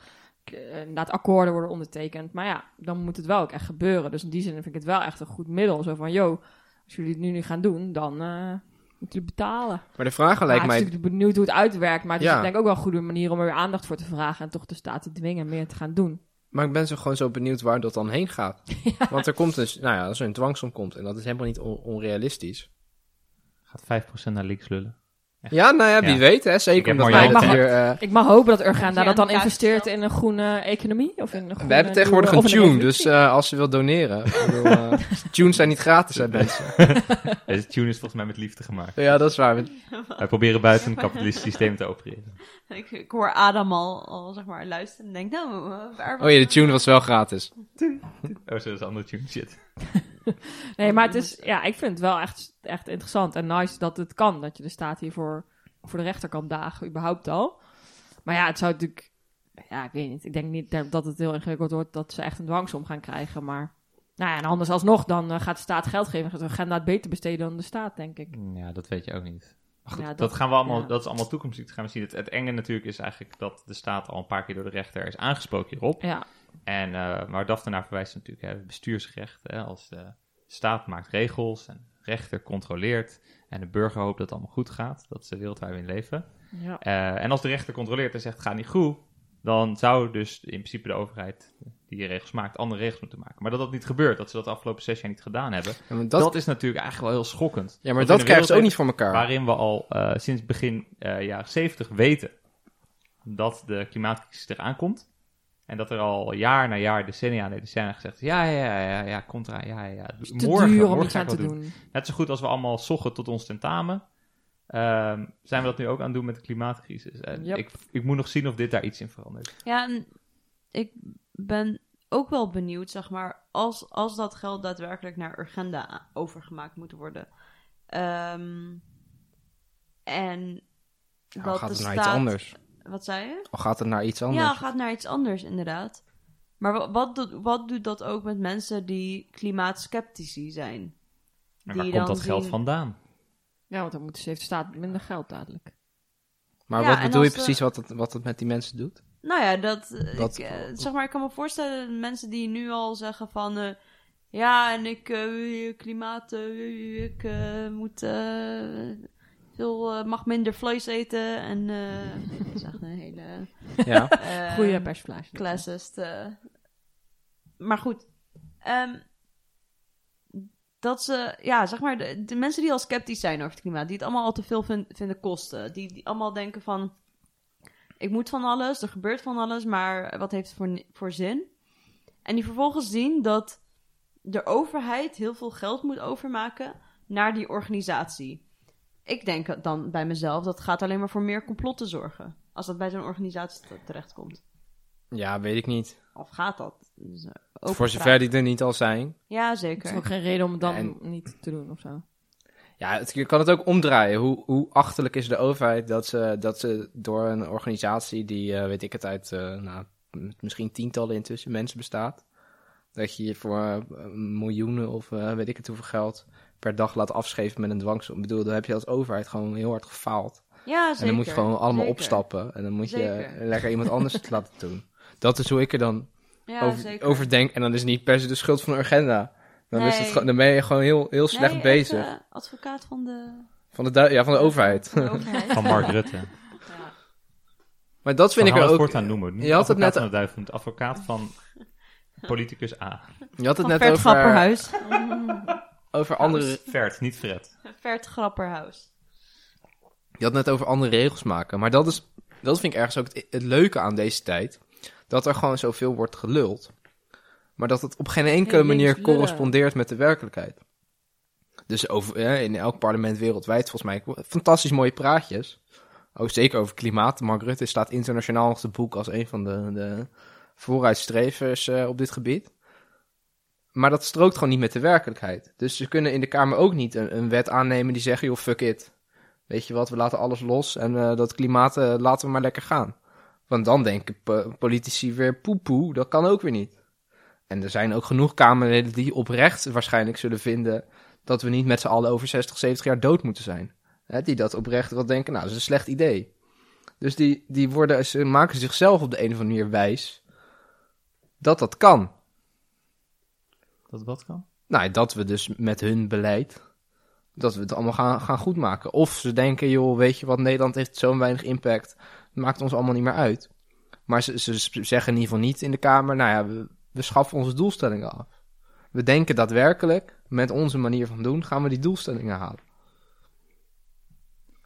eh, inderdaad akkoorden worden ondertekend. Maar ja, dan moet het wel ook echt gebeuren. Dus in die zin vind ik het wel echt een goed middel. Zo van, yo, als jullie het nu niet gaan doen, dan eh moeten jullie betalen. maar de vraag Maar lijkt ik ben mij... natuurlijk benieuwd hoe het uitwerkt. Maar het is denk ik ook wel een goede manier om er weer aandacht voor te vragen. En toch de staat te dwingen meer te gaan doen. Maar ik ben zo gewoon zo benieuwd waar dat dan heen gaat. Want er komt dus, nou ja, als er een dwangsom komt, en dat is helemaal niet on- onrealistisch. Gaat 5% naar links lullen. Ja, nou ja, wie Ja. weet, hè. Ik Zeker heb omdat Marjan wij dat het hier... eh, Ik mag hopen dat Urgenda Ja, dat dan investeert in een groene economie. Of in een groene we hebben tegenwoordig een nieuwe- of tune, dus eh, als je wilt doneren. ik bedoel, eh, tunes zijn niet gratis, hè, mensen. Deze tune is volgens mij met liefde gemaakt. Ja, dat is waar. Wij proberen buiten een kapitalistisch systeem te opereren. Ik, ik hoor Adam al, al zeg maar luisteren en denk, nou, eh, waar Oh ja, de tune was wel gratis. Oh, zo is een andere tune. Shit. Nee, maar het is, ja, ik vind het wel echt, echt interessant en nice dat het kan. Dat je de staat hiervoor voor de rechter kan dagen, überhaupt al. Maar ja, het zou natuurlijk, ja, ik weet niet. Ik denk niet dat het heel ingewikkeld wordt dat ze echt een dwangsom gaan krijgen. Maar, nou ja, en anders alsnog, dan eh, gaat de staat geld geven. Gaat de agenda beter besteden dan de staat, denk ik. Ja, dat weet je ook niet. Maar goed, Ja, dat, dat- gaan we allemaal, ja. dat is allemaal toekomstmuziek. Dat gaan we zien. Het, het enge natuurlijk is eigenlijk dat de staat al een paar keer door de rechter is aangesproken hierop. Ja, En eh, waar Daphne naar verwijst is natuurlijk hè, het bestuursrecht. Hè, als de staat maakt regels en de rechter controleert en de burger hoopt dat het allemaal goed gaat. Dat is de wereld waar we in leven. ja. Eh, en als de rechter controleert en zegt het gaat niet goed, dan zou dus in principe de overheid die die regels maakt andere regels moeten maken. Maar dat dat niet gebeurt, dat ze dat de afgelopen zes jaar niet gedaan hebben, Ja, dat, dat, is natuurlijk eigenlijk wel heel schokkend. ja, maar Dat krijgen ze ook niet voor elkaar. Waarin we al eh, sinds begin eh, jaren 70 weten dat de klimaatcrisis eraan komt. En dat er al jaar na jaar, decennia na decennia gezegd is, ja, ja, ja, ja, eraan, ja, ja, te Morgen, duur om morgen te doen. Net zo goed als we allemaal soggen tot ons tentamen, ehm, zijn we dat nu ook aan het doen met de klimaatcrisis. En Yep. ik, ik moet nog zien of dit daar iets in verandert. Ja, en ik ben ook wel benieuwd, zeg maar, als, als dat geld daadwerkelijk naar Urgenda overgemaakt moet worden. Ehm, en Ja, dat gaat de het naar staat... iets anders? Wat zei je? Al gaat het naar iets anders? Ja, gaat naar iets anders, inderdaad. Maar wa- wat, doet, wat doet dat ook met mensen die klimaatskeptici zijn? En waar komt dat geld vandaan? Ja, want dan moet, heeft de staat minder geld dadelijk. Maar Ja, wat bedoel je de- precies wat het, wat het met die mensen doet? Nou ja, dat, eh, Dat- ik, eh, zeg maar, ik kan me voorstellen mensen die nu al zeggen van, eh, ja, en ik, eh, klimaat, eh, ik eh, moet, eh, veel, eh, mag minder vlees eten en, eh, dat is echt een hele, Ja. eh, Goeie persiflage. classist. maar goed, ehm, dat ze, ja, zeg maar, de, de mensen die al sceptisch zijn over het klimaat, die het allemaal al te veel vin- vinden kosten, die, die allemaal denken van, ik moet van alles, er gebeurt van alles, maar wat heeft het voor, voor zin? En die vervolgens zien dat de overheid heel veel geld moet overmaken naar die organisatie. Ik denk dan bij mezelf, dat gaat alleen maar voor meer complotten zorgen. Als dat bij zo'n organisatie te- terechtkomt. ja, weet ik niet. Of gaat dat? Dus, eh, Voor zover die er niet al zijn. Ja, Het is zeker. ook geen reden om het dan En- niet te doen of zo. Ja, het, je kan het ook omdraaien. Hoe, hoe achterlijk is de overheid dat ze, dat ze door een organisatie die, eh, weet ik het, uit eh, nou, misschien tientallen intussen mensen bestaat. Dat je je voor miljoenen of weet ik het hoeveel geld per dag laat afscheven met een dwangsom. Ik bedoel, dan heb je als overheid gewoon heel hard gefaald. Ja, zeker. En dan moet je gewoon allemaal Zeker. opstappen. En dan moet je lekker iemand anders het laten doen. Dat is hoe ik er dan Ja, over, zeker. over denk. En dan is het niet per se de schuld van de agenda. Dan, is het, dan ben je gewoon heel, heel slecht Nee, bezig. echt, eh, advocaat van de, Van de, du- ja, van de overheid. van de overheid. Van Mark Rutte. Ja. Maar dat vind Van ik er ook... het voortaan noemen. Je had het net- van de duivel, het advocaat van politicus A. Je had het Van net over, Over andere... Vert, niet Fred. Vert Grapperhuis. Je had het net over andere regels maken. Maar dat, is, dat vind ik ergens ook het, het leuke aan deze tijd. Dat er gewoon zoveel wordt geluld. Maar dat het op geen enkele Heel manier correspondeert met de werkelijkheid. Dus over, ja, in elk parlement wereldwijd volgens mij fantastisch mooie praatjes. Ook zeker over klimaat. Mark Rutte staat internationaal nog te boek als een van de, de vooruitstrevers eh, op dit gebied. Maar dat strookt gewoon niet met de werkelijkheid. Dus ze kunnen in de Kamer ook niet een, wet aannemen die zegt, joh, fuck it. Weet je wat, we laten alles los en eh, dat klimaat eh, laten we maar lekker gaan. Want dan denken po- politici weer poepoe, dat kan ook weer niet. En er zijn ook genoeg Kamerleden die oprecht waarschijnlijk zullen vinden dat we niet met z'n allen over 60, 70 jaar dood moeten zijn. Hè, die dat oprecht wel denken, nou, dat is een slecht idee. Dus die, die worden, ze maken zichzelf op de een of andere manier wijs dat dat kan. Dat wat kan? Nou, dat we dus met hun beleid, dat we het allemaal gaan, gaan goedmaken. Of ze denken, joh, weet je wat, Nederland heeft zo'n weinig impact, maakt ons allemaal niet meer uit. Maar ze, ze zeggen in ieder geval niet in de Kamer, nou ja, we, we schaffen onze doelstellingen af. We denken daadwerkelijk, met onze manier van doen, gaan we die doelstellingen halen.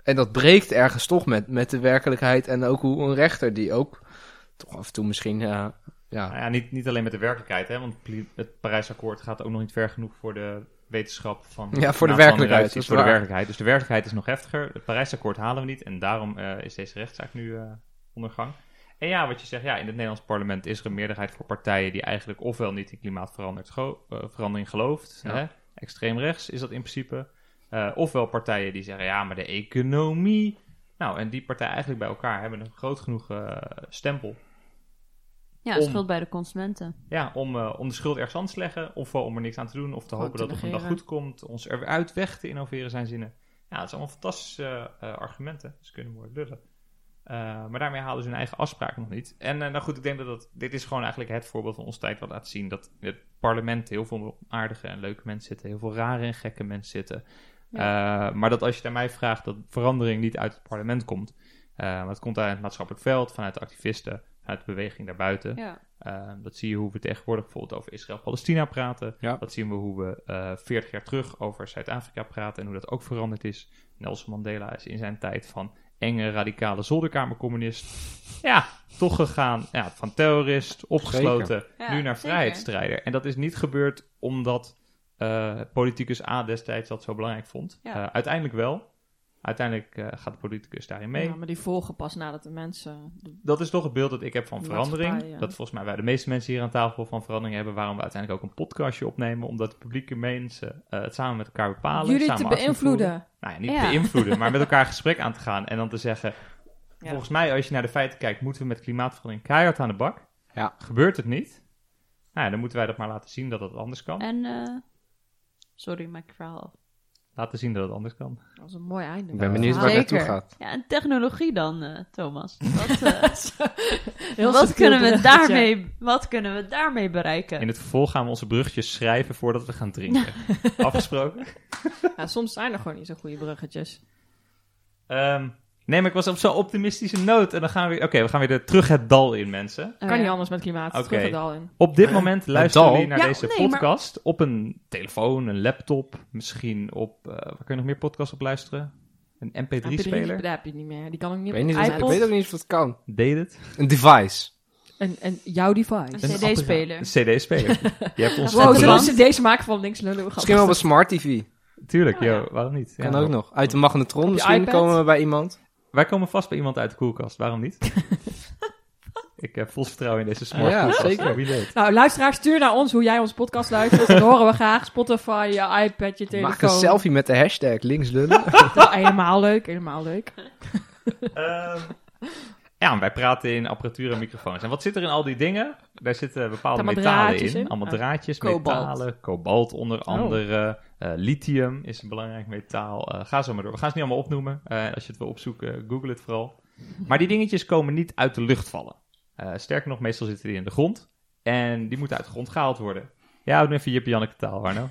En dat breekt ergens toch met, met de werkelijkheid en ook hoe een rechter die ook toch af en toe misschien, ja, Nou ja, niet, niet alleen met de werkelijkheid, hè, want het Parijsakkoord gaat ook nog niet ver genoeg voor de wetenschap van... Ja, voor de werkelijkheid, is Voor de werkelijkheid. Dus de werkelijkheid is nog heftiger. Het Parijsakkoord halen we niet en daarom eh, is deze rechtszaak nu eh ondergang. En ja, wat je zegt, ja, in het Nederlands parlement is er een meerderheid voor partijen die eigenlijk ofwel niet in klimaatverandering gelooft, Ja. hè, extreem rechts is dat in principe, eh, ofwel partijen die zeggen, ja, maar de economie... Nou, en die partijen eigenlijk bij elkaar hebben een groot genoeg eh, stempel Ja, Om- schuld bij de consumenten. ja, om, eh, om de schuld ergens anders te leggen, ofwel om er niks aan te doen, of te Gewoon hopen te dat het een dag goed komt, ons eruit weg te innoveren zijn zinnen. Ja, het zijn allemaal fantastische eh, argumenten. Ze kunnen mooi lullen. Eh, maar daarmee halen ze hun eigen afspraken nog niet. En eh, nou goed, ik denk dat, dat dit is gewoon eigenlijk het voorbeeld van onze tijd wat laat zien dat in het parlement heel veel aardige en leuke mensen zitten, heel veel rare en gekke mensen zitten. Eh, maar dat als je aan mij vraagt dat verandering niet uit het parlement komt, eh, maar het komt uit het maatschappelijk veld, vanuit de activisten, vanuit de beweging daarbuiten. Ja. Uh, dat zie je hoe we tegenwoordig bijvoorbeeld over Israël-Palestina praten. Ja. Dat zien we hoe we uh, 40 jaar terug over Zuid-Afrika praten en hoe dat ook veranderd is. Nelson Mandela is in zijn tijd van enge, radicale zolderkamercommunist. Ja, toch gegaan ja, van terrorist, opgesloten, Ja, nu naar zeker. vrijheidsstrijder. En dat is niet gebeurd omdat uh, politicus A destijds dat zo belangrijk vond. Ja. Uh, uiteindelijk wel. Uiteindelijk uh, gaat de politicus daarin mee. Ja, maar die volgen pas nadat de mensen... De... Dat is toch het beeld dat ik heb van De verandering. ja. Dat volgens mij wij de meeste mensen hier aan tafel van verandering hebben. Waarom we uiteindelijk ook een podcastje opnemen. Omdat de publieke mensen uh, het samen met elkaar bepalen. Jullie samen te beïnvloeden. Nou ja, niet Ja. beïnvloeden, maar met elkaar gesprek aan te gaan. En dan te zeggen, Ja. volgens mij als je naar de feiten kijkt, moeten we met klimaatverandering keihard aan de bak. Ja. Gebeurt het niet? Nou ja, dan moeten wij dat maar laten zien dat het anders kan. En, eh, sorry, maak je verhaal af. Laten zien dat het anders kan. Dat was een mooi einde. Ik ben benieuwd waar het naartoe gaat. Ja, en technologie dan, eh, Thomas. Wat, eh, wat, kunnen we daarmee, wat kunnen we daarmee bereiken? In het vervolg gaan we onze bruggetjes schrijven voordat we gaan drinken. Afgesproken? Ja, soms zijn er gewoon niet zo goede bruggetjes. Ehm, nee, maar ik was op zo'n optimistische noot. En dan gaan we weer... Oké, we gaan weer terug het dal in, mensen. Oh, kan ja. niet anders met klimaat. Oké. Terug het al in. Op dit moment luisteren dal? jullie naar Ja, deze nee, maar- podcast op een telefoon, een laptop, misschien op... eh, waar kun je nog meer podcasts op luisteren? Een mp3-speler? Daar heb je niet meer. Die kan ook niet Ik op weet, niet, of- ik weet ook niet of het kan. Deed het? Een device. En, en jouw device. Een CD-speler. Een cd-speler. Je hebt ons Wow, zullen we deze maken van links lullen? Misschien wel op een smart TV. Tuurlijk, Oh, ja. joh, waarom niet? Kan Ja. ook nog. Uit de magnetron misschien iPad? komen we bij iemand. Wij komen vast bij iemand uit de koelkast, waarom niet? ik heb vol vertrouwen in deze smart Ja, zeker. Wie weet. Nou, luisteraar, stuur naar ons hoe jij onze podcast luistert. Dat horen we graag. Spotify, je iPad, je telefoon. Maak een selfie met de hashtag links lullen. Oh, helemaal leuk, helemaal leuk. Ehm, ja, en wij praten in apparatuur en microfoons. En wat zit er in al die dingen? Daar zitten bepaalde Allemaal metalen draadjes in. in? Allemaal Oh. draadjes, Kobalt. metalen, kobalt onder andere. Eh, lithium is een belangrijk metaal. Eh, ga zo maar door. We gaan ze niet allemaal opnoemen. Eh, als je het wil opzoeken, google het vooral. Maar die dingetjes komen niet uit de lucht vallen. Sterker nog, meestal zitten die in de grond. En die moeten uit de grond gehaald worden. Ja, doe even Jippie Janneke taal, Arno.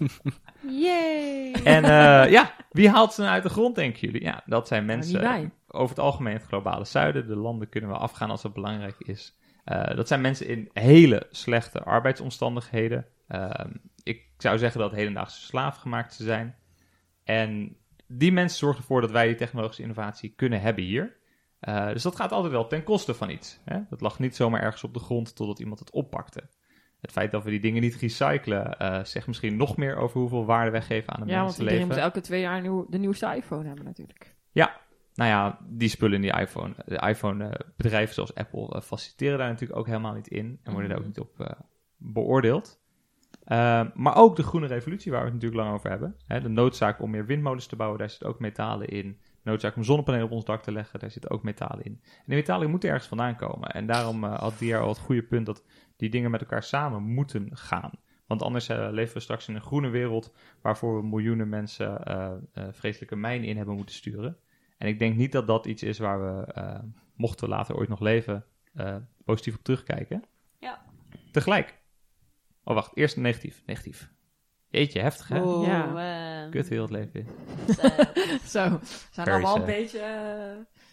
Yay! En ja, wie haalt ze nou uit de grond, denken jullie? Ja, dat zijn niet mensen over het algemeen het globale zuiden. De landen kunnen we afgaan als het belangrijk is. Eh, dat zijn mensen in hele slechte arbeidsomstandigheden. Ehm, ik zou zeggen dat hedendaagse slaaf gemaakt ze zijn. En die mensen zorgen ervoor dat wij die technologische innovatie kunnen hebben hier. Eh, dus dat gaat altijd wel ten koste van iets. Hè? Dat lag niet zomaar ergens op de grond totdat iemand het oppakte. Het feit dat we die dingen niet recyclen, eh, zegt misschien nog meer over hoeveel waarde wij geven aan een Ja, want mensenleven. iedereen moet elke twee jaar een nieuw, de nieuwste iPhone hebben natuurlijk. Nou ja, die spullen in die iPhone. De iPhone-bedrijven zoals Apple eh, faciliteren daar natuurlijk ook helemaal niet in. En worden daar ook niet op eh, beoordeeld. Eh, maar ook de groene revolutie, waar we het natuurlijk lang over hebben. Hè, de noodzaak om meer windmolens te bouwen, daar zitten ook metalen in. De noodzaak om zonnepanelen op ons dak te leggen, daar zitten ook metalen in. En die metalen moeten ergens vandaan komen. En daarom eh, had die al het goede punt dat die dingen met elkaar samen moeten gaan. Want anders eh, leven we straks in een groene wereld waarvoor we miljoenen mensen eh, eh, vreselijke mijnen in hebben moeten sturen. En ik denk niet dat dat iets is waar we, eh, mochten we later ooit nog leven, eh, positief op terugkijken. Ja. Tegelijk. Oh, wacht. Eerst negatief. Negatief. Jeetje, heftig hè? Oh, Ja. eh, Kut heel het leven in. Zo, we zijn allemaal een beetje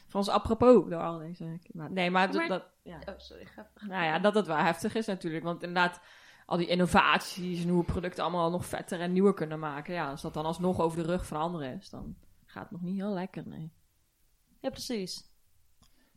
van ons apropos door al deze klimaat. Nee, maar, dat- Maar- dat, ja. Oh, sorry. Ga, ga- Nou ja, dat het wel heftig is natuurlijk. Want inderdaad, al die innovaties en hoe we producten allemaal nog vetter en nieuwer kunnen maken. Ja, als dat dan alsnog over de rug van anderen is, dan gaat het nog niet heel lekker, nee. Ja, precies.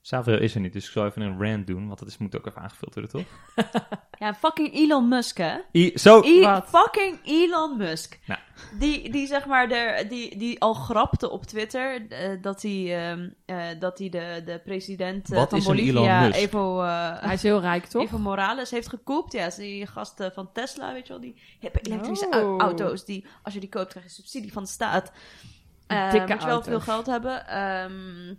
Savio is er niet, dus ik zal even een rant doen, want dat is, moet ook even aangevuld worden, toch? Ja, fucking Elon Musk, hè? I- zo! I- Wat? fucking Elon Musk. Nou. Die, die zeg maar, de, die, die al grapte op Twitter eh, dat hij, ehm, eh, dat hij de, de president Wat van is een Bolivia, Elon Musk? Evo, eh, Hij is heel rijk, toch? Evo Morales, heeft gekoopt. Ja, die gast eh, van Tesla, weet je wel, die hippe elektrische Oh. au- auto's. Die, als je die koopt, krijg je subsidie van de staat. Dikke moet je wel auto's. veel geld hebben. Ehm,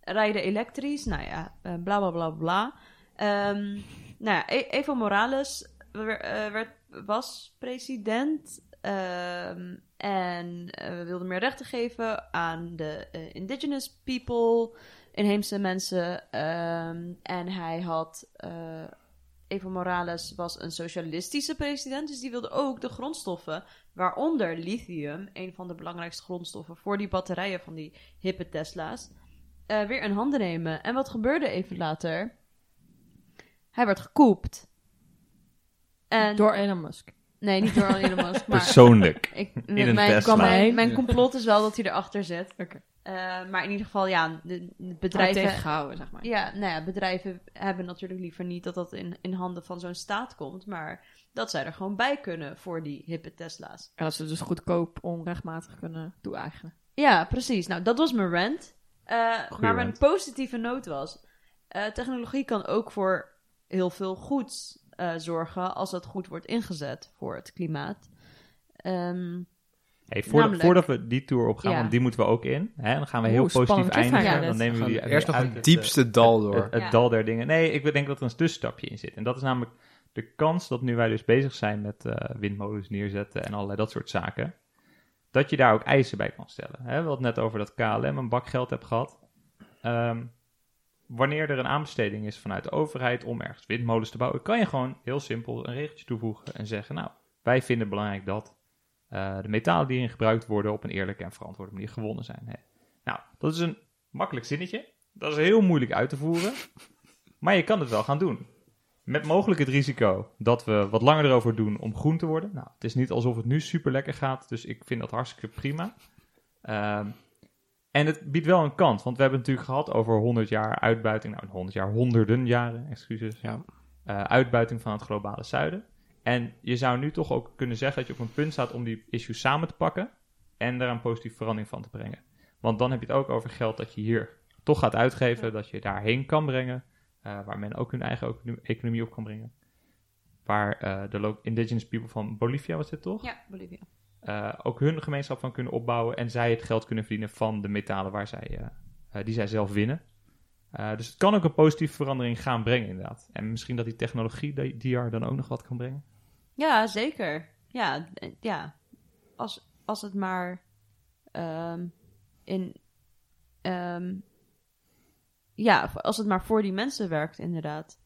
rijden elektrisch, nou ja, eh, bla bla bla bla. Ehm, nou ja, E- Evo Morales eh, werd, was president. ehm, en eh, we wilden meer rechten geven aan de indigenous people, inheemse mensen. En hij had. Evo Morales was een socialistische president, dus die wilde ook de grondstoffen, waaronder lithium, een van de belangrijkste grondstoffen voor die batterijen van die hippe Tesla's, eh, weer in handen nemen. En wat gebeurde even later? Hij werd gekoopt. En, Door Elon Musk. Nee, niet door Elon Musk, maar... Persoonlijk. Ik, In een mijn, Tesla. Mijn, mijn complot is wel dat hij erachter zit. Oké. Maar in ieder geval, ja, de, de Bedrijven bedrijven... tegengehouden, zeg maar. Ja, nou ja, bedrijven hebben natuurlijk liever niet dat dat in, in handen van zo'n staat komt. Maar dat zij er gewoon bij kunnen voor die hippe Tesla's. En dat ze dus goedkoop onrechtmatig kunnen toe-eigenen. Ja, precies. Nou, dat was mijn rant. Eh, maar mijn rant. positieve noot was... eh, technologie kan ook voor heel veel goeds eh, zorgen... als het goed wordt ingezet voor het klimaat. Ehm, Hey, voordat, Namelijk- voordat we die tour opgaan, Ja. want die moeten we ook in. Hè, dan gaan we heel Oeh, positief eindigen. dan nemen we Gaan we eerst nog uit het het, diepste dal door. Het, het Ja. dal der dingen. Nee, ik denk dat er een tussenstapje in zit. En dat is namelijk de kans dat nu wij dus bezig zijn met eh, windmolens neerzetten en allerlei dat soort zaken. Dat je daar ook eisen bij kan stellen. Hè? We hadden het net over dat KLM een bak geld hebt gehad. Ehm, wanneer er een aanbesteding is vanuit de overheid om ergens windmolens te bouwen, kan je gewoon heel simpel een regeltje toevoegen en zeggen: Nou, wij vinden het belangrijk dat de metalen die erin gebruikt worden op een eerlijke en verantwoorde manier gewonnen zijn. Hè? Nou, dat is een makkelijk zinnetje. Dat is heel moeilijk uit te voeren. Maar je kan het wel gaan doen. Met mogelijk het risico dat we wat langer erover doen om groen te worden. Nou, het is niet alsof het nu super lekker gaat, dus ik vind dat hartstikke prima. Ehm, en het biedt wel een kans, want we hebben het natuurlijk gehad over 100 jaar uitbuiting. Nou, 100 jaar, honderden jaren, excuses. Ja. Eh, uitbuiting van het globale zuiden. En je zou nu toch ook kunnen zeggen dat je op een punt staat om die issues samen te pakken en daar een positieve verandering van te brengen. Want dan heb je het ook over geld dat je hier toch gaat uitgeven, dat je daarheen kan brengen, eh, waar men ook hun eigen econo- economie op kan brengen. Waar eh, de indigenous people van Bolivia was dit toch? ja, Bolivia. eh, ook hun gemeenschap van kunnen opbouwen en zij het geld kunnen verdienen van de metalen waar zij, die zij zelf winnen. Dus het kan ook een positieve verandering gaan brengen, inderdaad. En misschien dat die technologie die, die er dan ook nog wat kan brengen. Ja, zeker. Ja, eh, ja. Als, als het maar ehm, in. ehm, ja, als het maar voor die mensen werkt, inderdaad.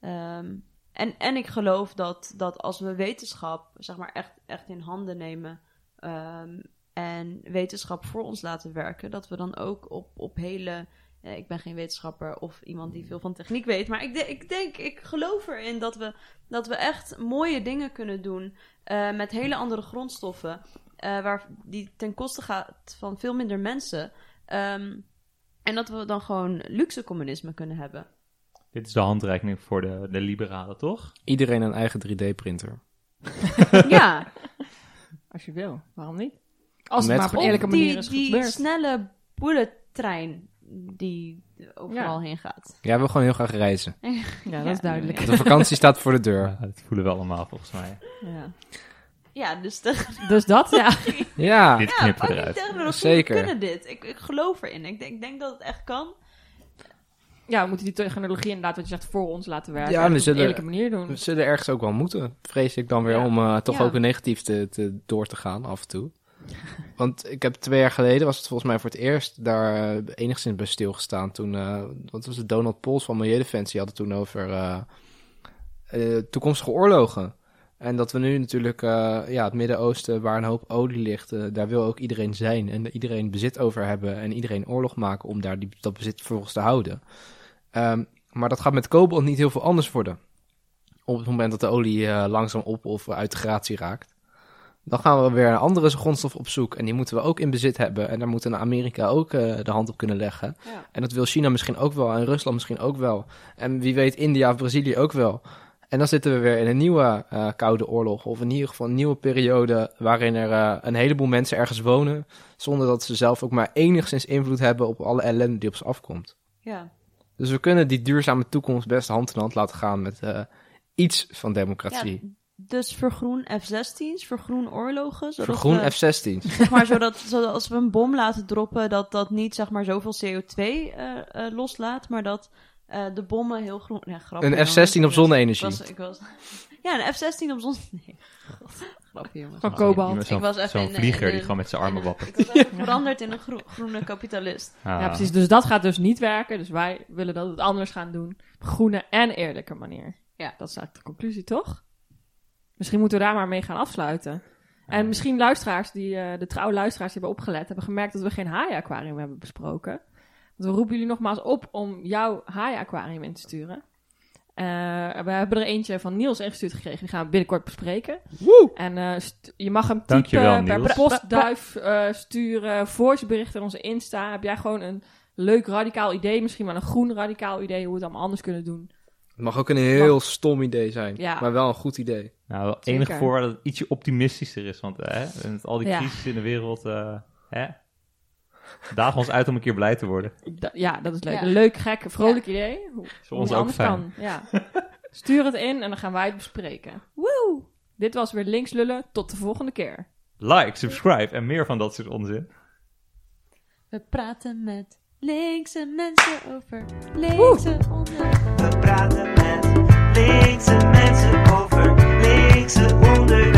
Ehm, en, en ik geloof dat, dat als we wetenschap zeg maar echt, echt in handen nemen en wetenschap voor ons laten werken, dat we dan ook op, op hele. Eh, ik ben geen wetenschapper of iemand die veel van techniek weet, maar ik, de- ik denk, ik geloof erin dat we, dat we echt mooie dingen kunnen doen eh, met hele andere grondstoffen, eh, waar, die ten koste gaat van veel minder mensen. Ehm, en dat we dan gewoon luxe communisme kunnen hebben. Dit is de handreiking voor de, de liberalen, toch? Iedereen een eigen 3D-printer. ja, Als je wil. Waarom niet? Als het Met- maar op eerlijke manier die, is die gebeurd. snelle bullettrein die overal heen gaat. Jij wil gewoon heel graag reizen. Ja, dat is duidelijk. De vakantie staat voor de deur. Ja, dat voelen we allemaal volgens mij. Ja. Ja, dus de, Dus dat, ja. Ja, Dit ja, knippen we eruit. technologie, Zeker. we kunnen dit. Ik, ik geloof erin. Ik denk, ik denk dat het echt kan. Ja, we moeten die technologie inderdaad, wat je zegt, voor ons laten werken. Ja, en we op een zullen- eerlijke manier doen. we zullen ergens ook wel moeten. Vrees ik dan weer Ja. om eh, toch Ja. ook een negatief te, te, door te gaan af en toe. Want ik heb twee jaar geleden, was het volgens mij voor het eerst, daar eh, enigszins bij stilgestaan. Toen, eh, wat was het, Donald Pols van Milieudefensie hadden toen over eh, toekomstige oorlogen. En dat we nu natuurlijk, ja, het Midden-Oosten, waar een hoop olie ligt, daar wil ook iedereen zijn. En iedereen bezit over hebben en iedereen oorlog maken om daar die, dat bezit vervolgens te houden. Ehm, maar dat gaat met kobalt niet heel veel anders worden. Op het moment dat de olie langzaam op of uit de gratie raakt. Dan gaan we weer een andere grondstof op zoek. En die moeten we ook in bezit hebben. En daar moeten Amerika ook eh, de hand op kunnen leggen. Ja. En dat wil China misschien ook wel. En Rusland misschien ook wel. En wie weet India of Brazilië ook wel. En dan zitten we weer in een nieuwe eh, koude oorlog. Of in ieder geval een nieuwe periode. Waarin er eh, een heleboel mensen ergens wonen. Zonder dat ze zelf ook maar enigszins invloed hebben op alle ellende die op ze afkomt. Ja. Dus we kunnen die duurzame toekomst best hand in hand laten gaan met iets van democratie. Ja, dus vergroen F-16's, vergroen oorlogen. Zodat Vergroen we, F-16. zeg maar, zodat, zodat als we een bom laten droppen, dat dat niet zeg maar zoveel CO2 eh, eh, loslaat, maar dat eh, de bommen heel groen... Ja, grappig, Een jongen. F-16 op Ik zonne-energie. was- ik was- ja, een F-16 op zon... Nee, grapje, jongens. Van Zo'n Ik was even zo'n vlieger in die gewoon met zijn armen wappert. Ik was even veranderd in een gro- groene kapitalist. Ah. Ja, precies. Dus dat gaat dus niet werken. Dus wij willen dat we het anders gaan doen. Op groene en eerlijke manier. Ja. Dat is eigenlijk de conclusie, toch? Misschien moeten we daar maar mee gaan afsluiten. En misschien luisteraars, die, eh, de trouwe luisteraars die hebben opgelet, hebben gemerkt dat we geen haai-aquarium hebben besproken. Want we roepen jullie nogmaals op om jouw haai-aquarium in te sturen. Eh, we hebben er eentje van Niels ingestuurd gekregen. Die gaan we binnenkort bespreken. En eh, je mag hem typen per postduif sturen, voiceberichten in onze Insta. Heb jij gewoon een leuk radicaal idee, misschien wel een groen radicaal idee, hoe we het allemaal anders kunnen doen? Het mag ook een heel stom idee zijn, Ja. maar wel een goed idee. Nou, enige voorwaarde dat het ietsje optimistischer is. Want hè, met al die Ja. crisis in de wereld, eh hè, dagen ons uit om een keer blij te worden. Da- ja, dat is leuk. Ja. Een leuk, gek, vrolijk idee. Hoe, hoe ons het ook anders fijn. kan. Ja. Stuur het in en dan gaan wij het bespreken. Woe! Dit was weer Links Lullen. Tot de volgende keer. Like, subscribe en meer van dat soort onzin. We praten met linkse mensen over linkse onder. We praten met linkse mensen over linkse onder.